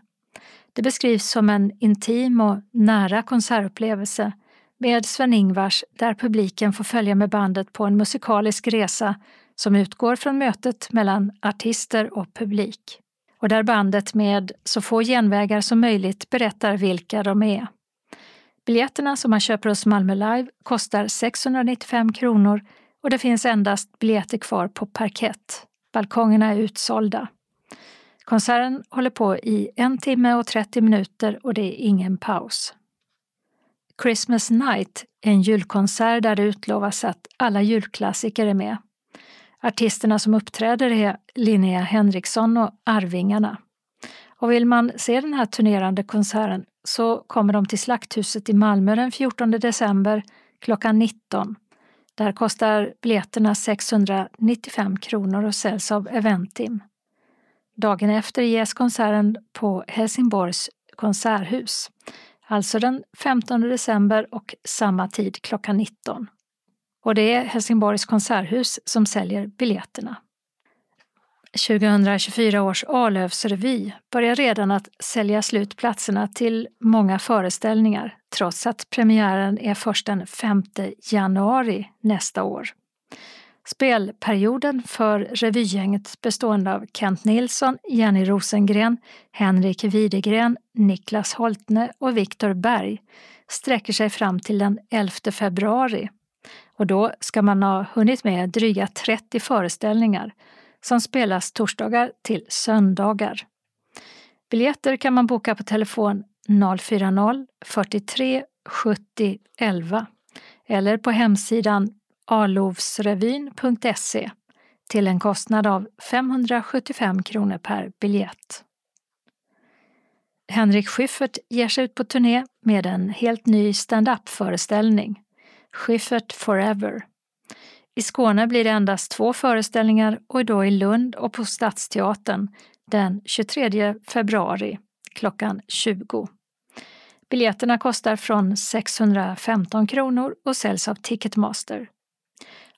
Det beskrivs som en intim och nära konsertupplevelse med Sven-Ingvars där publiken får följa med bandet på en musikalisk resa som utgår från mötet mellan artister och publik. och där bandet med så få genvägar som möjligt berättar vilka de är. Biljetterna som man köper hos Malmö Live kostar 695 kronor och det finns endast biljetter kvar på parkett. Balkongerna är utsålda. Konserten håller på i en timme och 30 minuter och det är ingen paus. Christmas Night är en julkonsert där det utlovas att alla julklassiker är med. Artisterna som uppträder är Linnea Henriksson och Arvingarna. Och vill man se den här turnerande konserten så kommer de till Slakthuset i Malmö den 14 december klockan 19. Där kostar biljetterna 695 kronor och säljs av Eventim. Dagen efter ges konserten på Helsingborgs konserthus, alltså den 15 december och samma tid klockan 19. Och det är Helsingborgs konserthus som säljer biljetterna. 2024 års Arlövsrevy börjar redan att sälja slut platserna till många föreställningar trots att premiären är först den 5 januari nästa år. Spelperioden för revygänget bestående av Kent Nilsson, Jenny Rosengren, Henrik Widegren, Niklas Holtne och Viktor Berg sträcker sig fram till den 11 februari. Och då ska man ha hunnit med dryga 30 föreställningar som spelas torsdagar till söndagar. Biljetter kan man boka på telefon 040-43 70 11 eller på hemsidan alovsrevyn.se till en kostnad av 575 kronor per biljett. Henrik Schyffert ger sig ut på turné med en helt ny stand-up-föreställning, Schyffert Forever. I Skåne blir det endast två föreställningar och då i Lund och på Stadsteatern den 23 februari klockan 20. Biljetterna kostar från 615 kronor och säljs av Ticketmaster.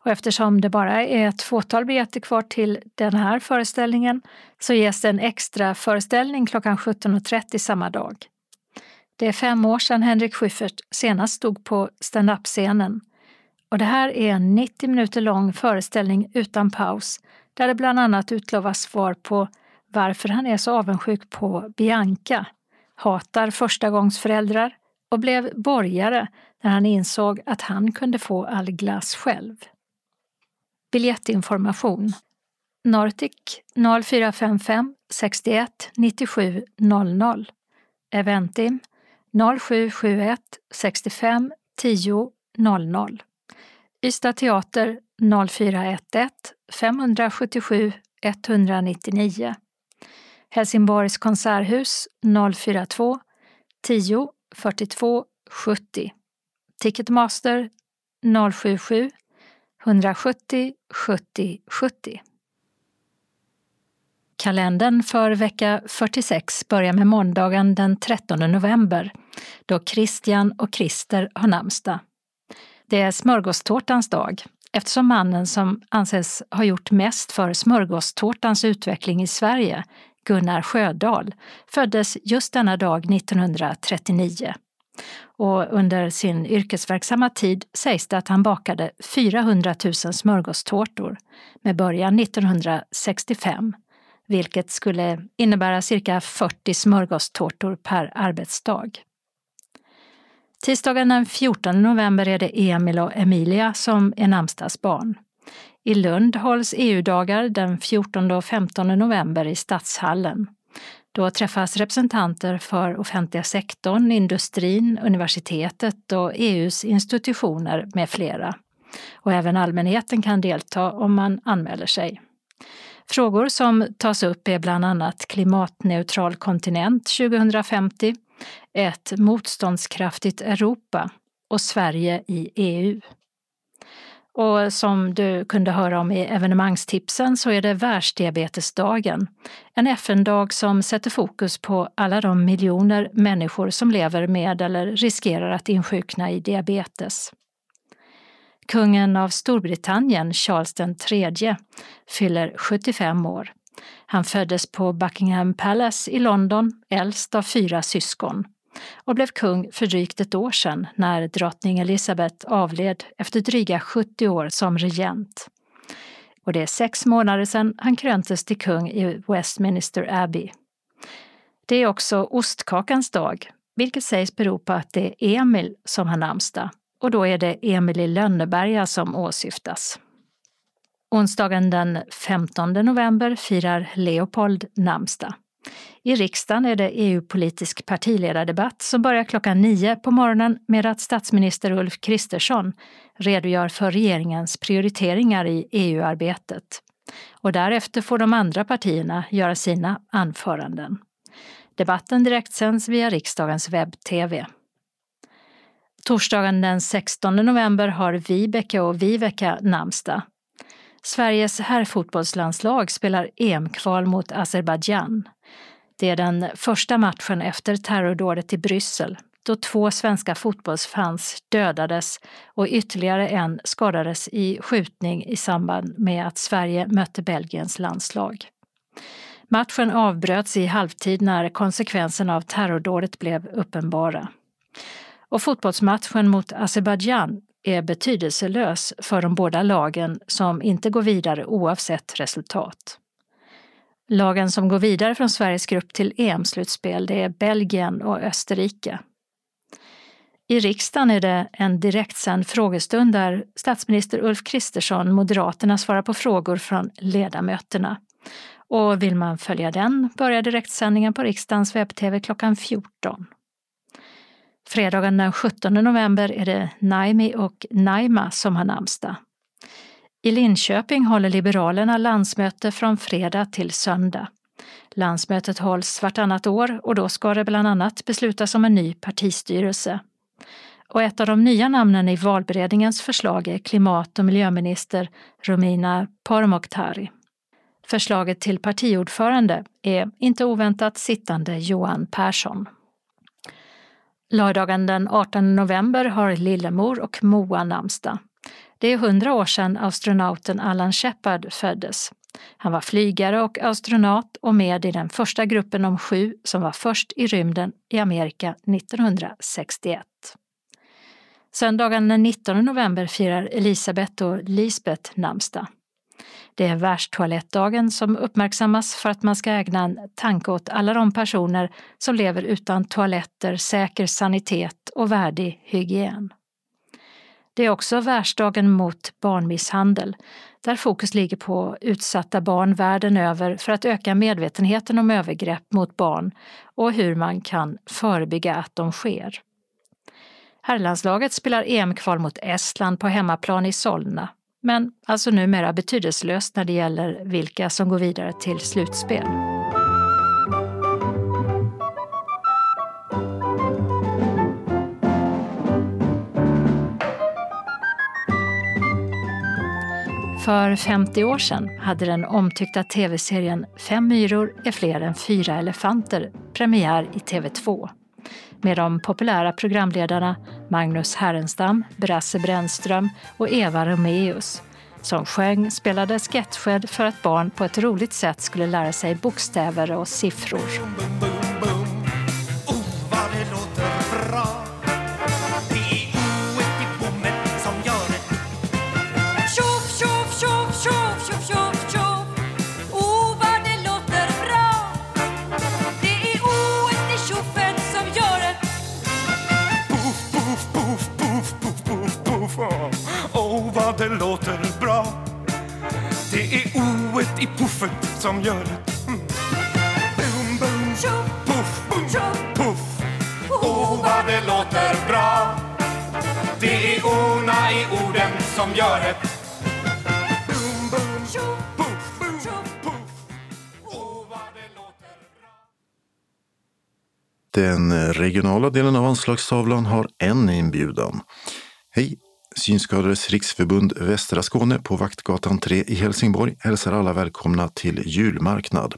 Och eftersom det bara är ett fåtal biljetter kvar till den här föreställningen så ges det en extra föreställning klockan 17.30 samma dag. Det är fem år sedan Henrik Schyffert senast stod på stand-up-scenen och det här är en 90 minuter lång föreställning utan paus där det bland annat utlovas svar på varför han är så avundsjuk på Bianca, hatar förstagångsföräldrar och blev borgare när han insåg att han kunde få all glass själv. Biljettinformation. Nortic 0455 61 97 00 Eventim 0771 65 10 00 Ystad Teater 0411 577 199 Helsingborgs konserthus 042 10 42 70 Ticketmaster 077 170 70 70 Kalendern för vecka 46 börjar med måndagen den 13 november då Christian och Christer har namnsdag. Det är smörgåstårtans dag eftersom mannen som anses ha gjort mest för smörgåstårtans utveckling i Sverige, Gunnar Sjödahl, föddes just denna dag 1939. Och under sin yrkesverksamma tid sägs det att han bakade 400 000 smörgåstårtor med början 1965, vilket skulle innebära cirka 40 smörgåstårtor per arbetsdag. Tisdagen den 14 november är det Emil och Emilia som är namnsdagsbarn. I Lund hålls EU-dagar den 14 och 15 november i Stadshallen. Då träffas representanter för offentliga sektorn, industrin, universitetet och EUs institutioner med flera. Och även allmänheten kan delta om man anmäler sig. Frågor som tas upp är bland annat klimatneutral kontinent 2050, ett motståndskraftigt Europa och Sverige i EU. Och som du kunde höra om i evenemangstipsen så är det Världsdiabetesdagen, en FN-dag som sätter fokus på alla de miljoner människor som lever med eller riskerar att insjukna i diabetes. Kungen av Storbritannien, Charles III, fyller 75 år. Han föddes på Buckingham Palace i London, äldst av fyra syskon och blev kung för drygt ett år sedan när drottning Elizabeth avled efter dryga 70 år som regent. och det är sex månader sedan han kröntes till kung i Westminster Abbey. Det är också ostkakans dag, vilket sägs bero på att det är Emil som har namnsdag och då är det Emil i Lönneberga som åsyftas. Onsdagen den 15 november firar Leopold namnsdag. I riksdagen är det EU-politisk partiledardebatt som börjar klockan nio på morgonen med att statsminister Ulf Kristersson redogör för regeringens prioriteringar i EU-arbetet. Och därefter får de andra partierna göra sina anföranden. Debatten direktsänds via riksdagens webb-tv. Torsdagen den 16 november har Vibeke och Viveka namnsdag. Sveriges herrfotbollslandslag spelar EM-kval mot Azerbajdzjan. Det är den första matchen efter terrordådet i Bryssel då två svenska fotbollsfans dödades och ytterligare en skadades i skjutning i samband med att Sverige mötte Belgiens landslag. Matchen avbröts i halvtid när konsekvenserna av terrordådet blev uppenbara. Och fotbollsmatchen mot Azerbajdzjan är betydelselös för de båda lagen som inte går vidare oavsett resultat. Lagen som går vidare från Sveriges grupp till EM-slutspel det är Belgien och Österrike. I riksdagen är det en direktsänd frågestund där statsminister Ulf Kristersson, Moderaterna, svarar på frågor från ledamöterna. Och vill man följa den börjar direktsändningen på riksdagens webb-tv klockan 14. Fredagen den 17 november är det Naimi och Naima som har namnsdag. I Linköping håller Liberalerna landsmöte från fredag till söndag. Landsmötet hålls vartannat år och då ska det bland annat beslutas om en ny partistyrelse. Och ett av de nya namnen i valberedningens förslag är klimat och miljöminister Romina Pourmokhtari. Förslaget till partiordförande är inte oväntat sittande Johan Persson. Lördagen den 18 november har Lillemor och Moa namnsdag. Det är hundra år sedan astronauten Alan Shepard föddes. Han var flygare och astronaut och med i den första gruppen om sju som var först i rymden i Amerika 1961. Söndagen den 19 november firar Elisabeth och Lisbeth namnsdag. Det är världstoalettdagen som uppmärksammas för att man ska ägna en tanke åt alla de personer som lever utan toaletter, säker sanitet och värdig hygien. Det är också världsdagen mot barnmisshandel, där fokus ligger på utsatta barn världen över för att öka medvetenheten om övergrepp mot barn och hur man kan förebygga att de sker. Herrlandslaget spelar EM-kval mot Estland på hemmaplan i Solna, men alltså numera betydelselöst när det gäller vilka som går vidare till slutspel. För 50 år sedan hade den omtyckta tv-serien Fem myror är fler än fyra elefanter premiär i TV2 med de populära programledarna Magnus Härenstam, Brasse Brännström och Eva Romeus som sjöng, spelade sketcher för att barn på ett roligt sätt skulle lära sig bokstäver och siffror. Det låter bra. Det är oet i puffet som gör det. Mm. Boom, boom, puff, boom, puff. Oh, vad det låter bra. Det är ona i orden som gör det. Boom, boom, puff, boom, puff. Oh, vad det låter Den regionala delen av anslagstavlan har en inbjudan. Hej! Synskadades riksförbund Västra Skåne på Vaktgatan 3 i Helsingborg hälsar alla välkomna till julmarknad.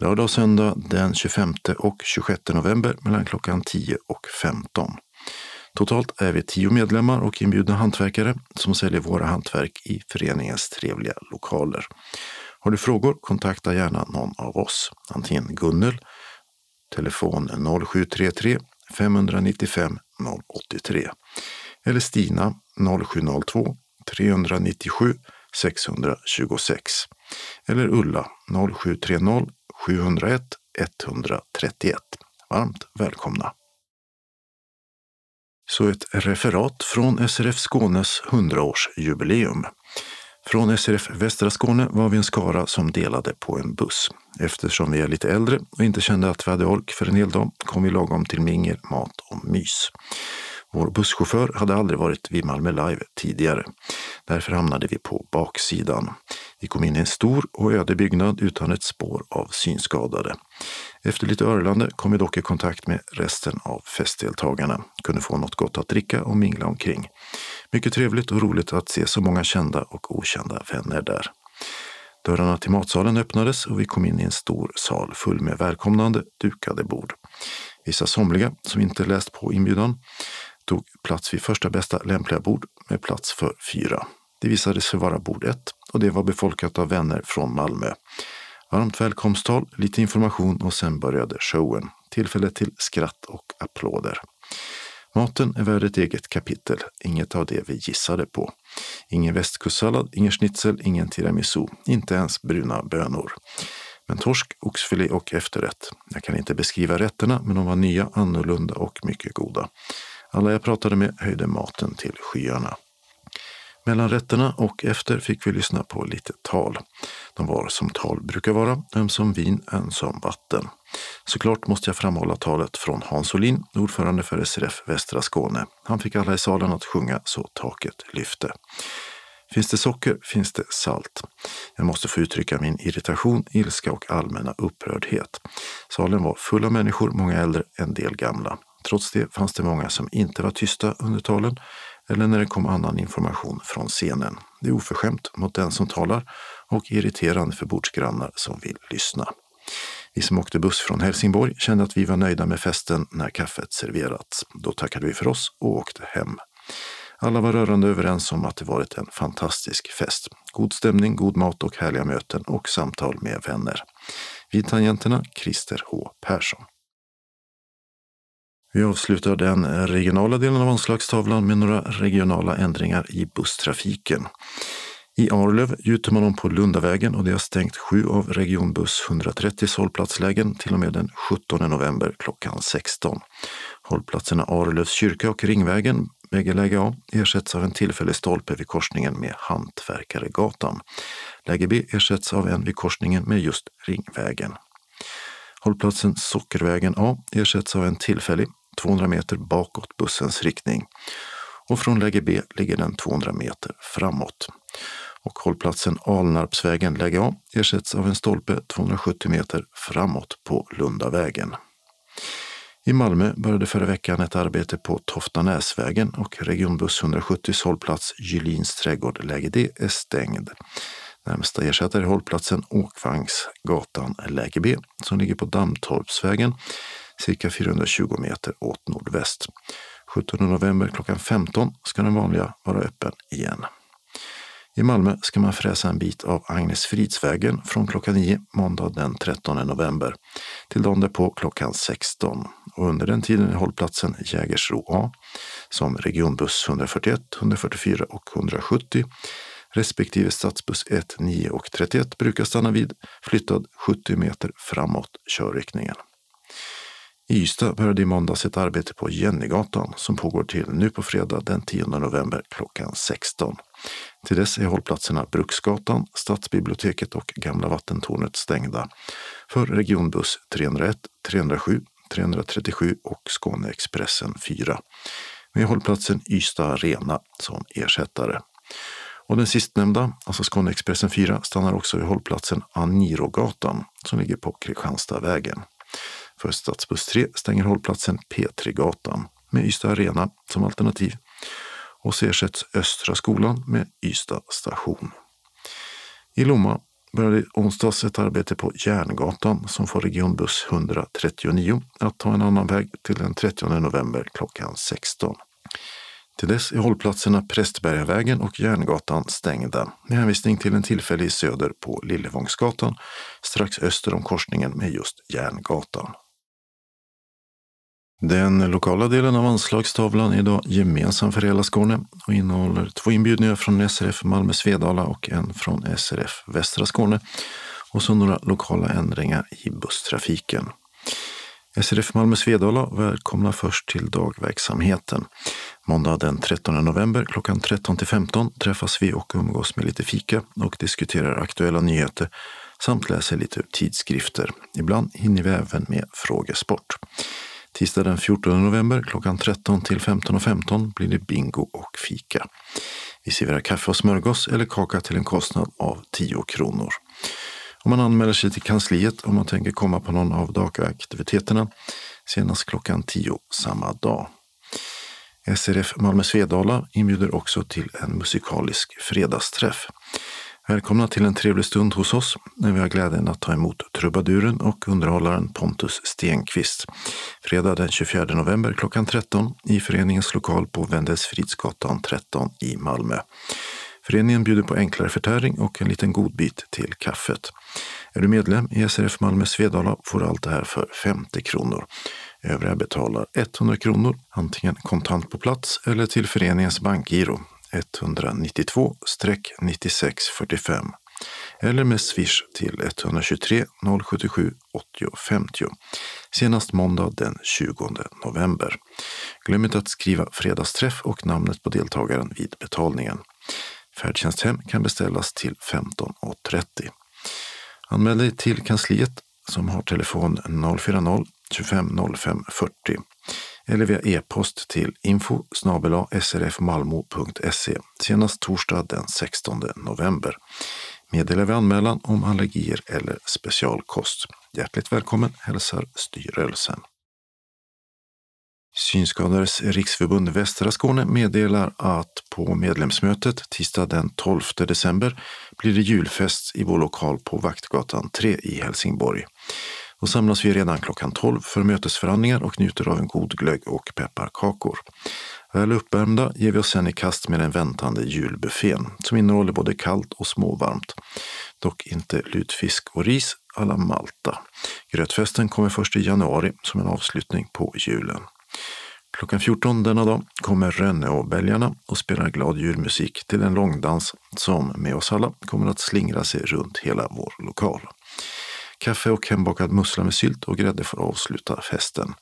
Lördag och söndag den 25 och 26 november mellan klockan 10 och 15. Totalt är vi tio medlemmar och inbjudna hantverkare som säljer våra hantverk i föreningens trevliga lokaler. Har du frågor, kontakta gärna någon av oss. Antingen Gunnel, telefon 0733 595 083 eller Stina 0702 397 626 eller Ulla 0730 701 131. Varmt välkomna! Så ett referat från SRF Skånes 100-årsjubileum. Från SRF Västra Skåne var vi en skara som delade på en buss. Eftersom vi är lite äldre och inte kände att vi hade ork för en hel dag kom vi lagom till mingel, mat och mys. Vår busschaufför hade aldrig varit vid Malmö Live tidigare. Därför hamnade vi på baksidan. Vi kom in i en stor och öde byggnad utan ett spår av synskadade. Efter lite örlande kom vi dock i kontakt med resten av festdeltagarna. Kunde få något gott att dricka och mingla omkring. Mycket trevligt och roligt att se så många kända och okända vänner där. Dörrarna till matsalen öppnades och vi kom in i en stor sal full med välkomnande dukade bord. Vissa somliga, som inte läst på inbjudan, tog plats vid första bästa lämpliga bord med plats för fyra. Det visade sig vara bord ett och det var befolkat av vänner från Malmö. Varmt välkomsttal, lite information och sen började showen. Tillfälle till skratt och applåder. Maten är värd ett eget kapitel, inget av det vi gissade på. Ingen västkustsallad, ingen schnitzel, ingen tiramisu, inte ens bruna bönor. Men torsk, oxfilé och efterrätt. Jag kan inte beskriva rätterna, men de var nya, annorlunda och mycket goda. Alla jag pratade med höjde maten till skyarna. Mellan rätterna och efter fick vi lyssna på lite tal. De var som tal brukar vara, ömsom vin, ömsom vatten. Såklart måste jag framhålla talet från Hans Olin, ordförande för SRF Västra Skåne. Han fick alla i salen att sjunga så taket lyfte. Finns det socker finns det salt. Jag måste få uttrycka min irritation, ilska och allmänna upprördhet. Salen var full av människor, många äldre, en del gamla. Trots det fanns det många som inte var tysta under talen eller när det kom annan information från scenen. Det är oförskämt mot den som talar och irriterande för bordsgrannar som vill lyssna. Vi som åkte buss från Helsingborg kände att vi var nöjda med festen när kaffet serverats. Då tackade vi för oss och åkte hem. Alla var rörande överens om att det varit en fantastisk fest. God stämning, god mat och härliga möten och samtal med vänner. Vid tangenterna Christer H Persson. Vi avslutar den regionala delen av anslagstavlan med några regionala ändringar i busstrafiken. I Arlöv gjuter man om på Lundavägen och det har stängt sju av regionbuss 130 hållplatslägen till och med den 17 november klockan 16. Hållplatserna Arlövs kyrka och Ringvägen, bägge läge A, ersätts av en tillfällig stolpe vid korsningen med Hantverkaregatan. Läge B ersätts av en vid korsningen med just Ringvägen. Hållplatsen Sockervägen A ersätts av en tillfällig 200 meter bakåt bussens riktning och från läge B ligger den 200 meter framåt. Och hållplatsen Alnarpsvägen läge A ersätts av en stolpe 270 meter framåt på Lundavägen. I Malmö började förra veckan ett arbete på Toftanäsvägen och regionbuss 170 hållplats Gylins trädgård läge D är stängd. Närmsta ersättare är hållplatsen Åkvagnsgatan läge B som ligger på Dammtorpsvägen cirka 420 meter åt nordväst. 17 november klockan 15 ska den vanliga vara öppen igen. I Malmö ska man fräsa en bit av Agnesfridsvägen från klockan 9 måndag den 13 november till dagen därpå klockan 16. Och under den tiden är hållplatsen Jägersro A som regionbuss 141, 144 och 170 respektive stadsbuss 1, 9 och 31 brukar stanna vid flyttad 70 meter framåt körriktningen. I Ystad började i måndags ett arbete på Jennygatan som pågår till nu på fredag den 10 november klockan 16. Till dess är hållplatserna Bruksgatan, Stadsbiblioteket och Gamla vattentornet stängda för regionbuss 301, 307, 337 och Skåneexpressen 4 med hållplatsen Ystad Arena som ersättare. Och den sistnämnda, alltså Skåneexpressen 4, stannar också vid hållplatsen Anirogatan som ligger på Kristianstadvägen. För stadsbuss 3 stänger hållplatsen P3-gatan med Ystad Arena som alternativ och så ersätts Östra skolan med Ystad station. I Lomma började onsdags ett arbete på Järngatan som får regionbuss 139 att ta en annan väg till den 30 november klockan 16. Till dess är hållplatserna Prästbergavägen och Järngatan stängda med hänvisning till en tillfällig söder på Lillevångsgatan strax öster om korsningen med just Järngatan. Den lokala delen av anslagstavlan är idag gemensam för hela Skåne och innehåller två inbjudningar från SRF Malmö Svedala och en från SRF Västra Skåne och så några lokala ändringar i busstrafiken. SRF Malmö Svedala välkomnar först till dagverksamheten. Måndag den 13 november klockan 13 till 15 träffas vi och umgås med lite fika och diskuterar aktuella nyheter samt läser lite ur tidskrifter. Ibland hinner vi även med frågesport. Tisdag den 14 november klockan 13 till 15.15 15 blir det bingo och fika. Vi serverar kaffe och smörgås eller kaka till en kostnad av 10 kronor. Om man anmäler sig till kansliet om man tänker komma på någon av dagaktiviteterna senast klockan 10 samma dag. SRF Malmö Svedala inbjuder också till en musikalisk fredagsträff. Välkomna till en trevlig stund hos oss när vi har glädjen att ta emot trubaduren och underhållaren Pontus Stenqvist. Fredag den 24 november klockan 13 i föreningens lokal på Wendelsfridsgatan 13 i Malmö. Föreningen bjuder på enklare förtäring och en liten godbit till kaffet. Är du medlem i SRF Malmö Svedala får du allt det här för 50 kronor. Övriga betalar 100 kronor, antingen kontant på plats eller till föreningens bankgiro 192-9645 eller med swish till 123 077 80 50 senast måndag den 20 november. Glöm inte att skriva fredagsträff och namnet på deltagaren vid betalningen. Färdtjänsthem kan beställas till 15.30. Anmäl dig till kansliet som har telefon 040 25 05 40 eller via e-post till info srfmalmo.se senast torsdag den 16 november. Meddela vid anmälan om allergier eller specialkost. Hjärtligt välkommen hälsar styrelsen. Synskadades riksförbund Västra Skåne meddelar att på medlemsmötet tisdag den 12 december blir det julfest i vår lokal på Vaktgatan 3 i Helsingborg. Då samlas vi redan klockan 12 för mötesförhandlingar och njuter av en god glögg och pepparkakor. Väl uppvärmda ger vi oss sen i kast med den väntande julbuffén som innehåller både kallt och småvarmt. Dock inte lutfisk och ris alla Malta. Grötfesten kommer först i januari som en avslutning på julen. Klockan 14 denna dag kommer Rönneåbälgarna och spelar glad julmusik till en långdans som med oss alla kommer att slingra sig runt hela vår lokal. Kaffe och hembakad mussla med sylt och grädde får avsluta festen.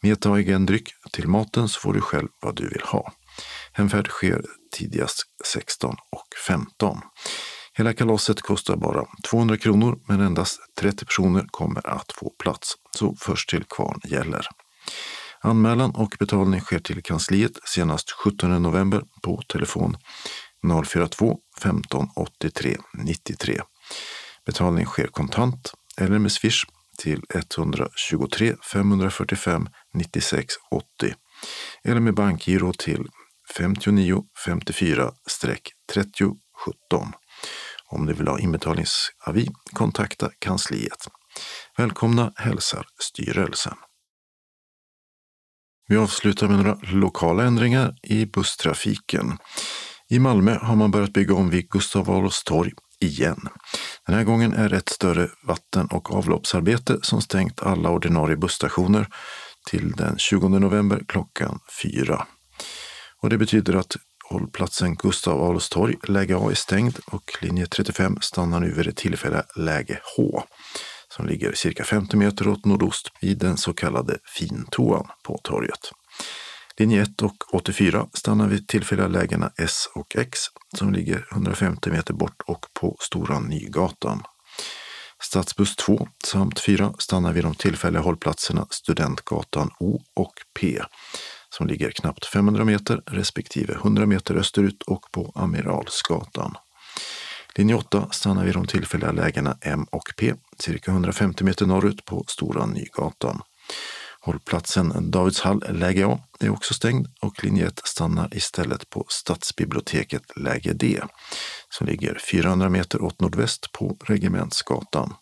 Med ta egen dryck till maten så får du själv vad du vill ha. Hemfärd sker tidigast 16 och 15. Hela kalaset kostar bara 200 kronor men endast 30 personer kommer att få plats. Så först till kvarn gäller. Anmälan och betalning sker till kansliet senast 17 november på telefon 042 15 83 93. Betalning sker kontant eller med swish till 123 545 96 80 eller med bankgiro till 59 54 30 17. Om du vill ha inbetalningsavi, kontakta kansliet. Välkomna hälsar styrelsen. Vi avslutar med några lokala ändringar i busstrafiken. I Malmö har man börjat bygga om vid Gustav Adolfs torg igen. Den här gången är det ett större vatten och avloppsarbete som stängt alla ordinarie busstationer till den 20 november klockan 4. Och det betyder att hållplatsen Gustav Adolfs torg, läge A, är stängd och linje 35 stannar nu vid det tillfälliga läge H som ligger cirka 50 meter åt nordost vid den så kallade fintoan på torget. Linje 1 och 84 stannar vid tillfälliga lägena S och X som ligger 150 meter bort och på Stora Nygatan. Stadsbuss 2 samt 4 stannar vid de tillfälliga hållplatserna Studentgatan O och P som ligger knappt 500 meter respektive 100 meter österut och på Amiralsgatan. Linje 8 stannar vid de tillfälliga lägena M och P cirka 150 meter norrut på Stora Nygatan. Hållplatsen Davidshall läge A är också stängd och linje 1 stannar istället på Stadsbiblioteket läge D som ligger 400 meter åt nordväst på Regementsgatan.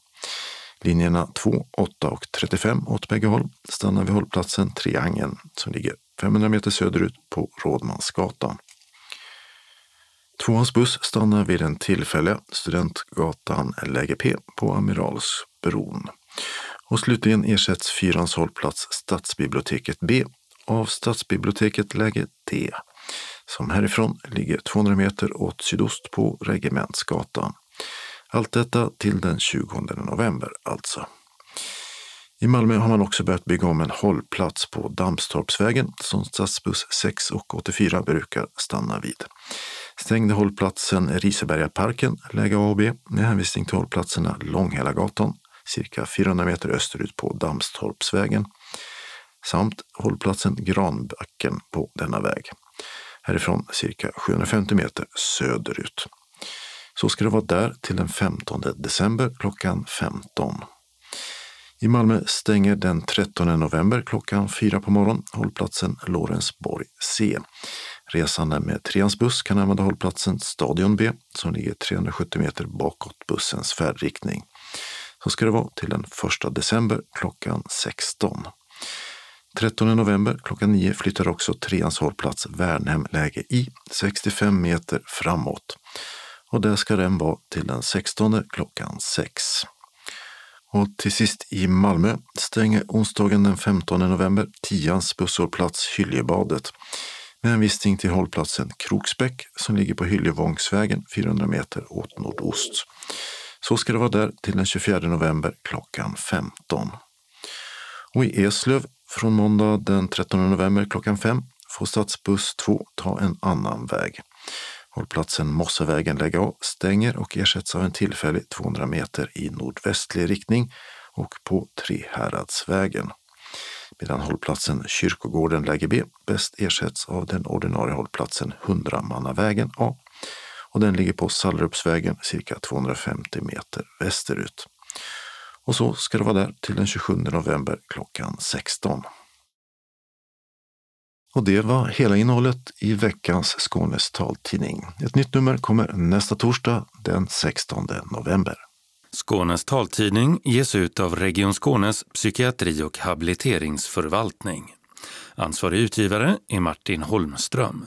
Linjerna 2, 8 och 35 åt bägge håll stannar vid hållplatsen Triangeln som ligger 500 meter söderut på Rådmansgatan. Tvåans buss stannar vid den tillfälliga Studentgatan läge P på Amiralsbron. Och slutligen ersätts fyrans hållplats Stadsbiblioteket B av Stadsbiblioteket läge D, som härifrån ligger 200 meter åt sydost på Regementsgatan. Allt detta till den 20 november alltså. I Malmö har man också börjat bygga om en hållplats på Dammstorpsvägen som stadsbuss 6 och 84 brukar stanna vid. Stängde hållplatsen Risebergaparken, läge AB med hänvisning till hållplatserna Långhälagatan, cirka 400 meter österut på Dammstorpsvägen, samt hållplatsen Granbacken på denna väg. Härifrån cirka 750 meter söderut. Så ska det vara där till den 15 december klockan 15. I Malmö stänger den 13 november klockan 4 på morgonen hållplatsen Lorensborg C. Resande med treans buss kan använda hållplatsen Stadion B som ligger 370 meter bakåt bussens färdriktning. Så ska det vara till den 1 december klockan 16. 13 november klockan 9 flyttar också treans hållplats Värnhem läge I 65 meter framåt. Och där ska den vara till den 16 klockan 6. Och till sist i Malmö stänger onsdagen den 15 november tians busshållplats Hyljebadet med hänvisning till hållplatsen Kroksbäck som ligger på Hyljevångsvägen 400 meter åt nordost. Så ska det vara där till den 24 november klockan 15. Och i Eslöv från måndag den 13 november klockan 5 får stadsbuss 2 ta en annan väg. Hållplatsen Mossevägen lägga av, stänger och ersätts av en tillfällig 200 meter i nordvästlig riktning och på Trehäradsvägen. Medan hållplatsen Kyrkogården läge B bäst ersätts av den ordinarie hållplatsen Hundramannavägen A och den ligger på Sallerupsvägen cirka 250 meter västerut. Och så ska det vara där till den 27 november klockan 16. Och det var hela innehållet i veckans Skånes taltidning. Ett nytt nummer kommer nästa torsdag den 16 november. Skånes taltidning ges ut av Region Skånes psykiatri och habiliteringsförvaltning. Ansvarig utgivare är Martin Holmström.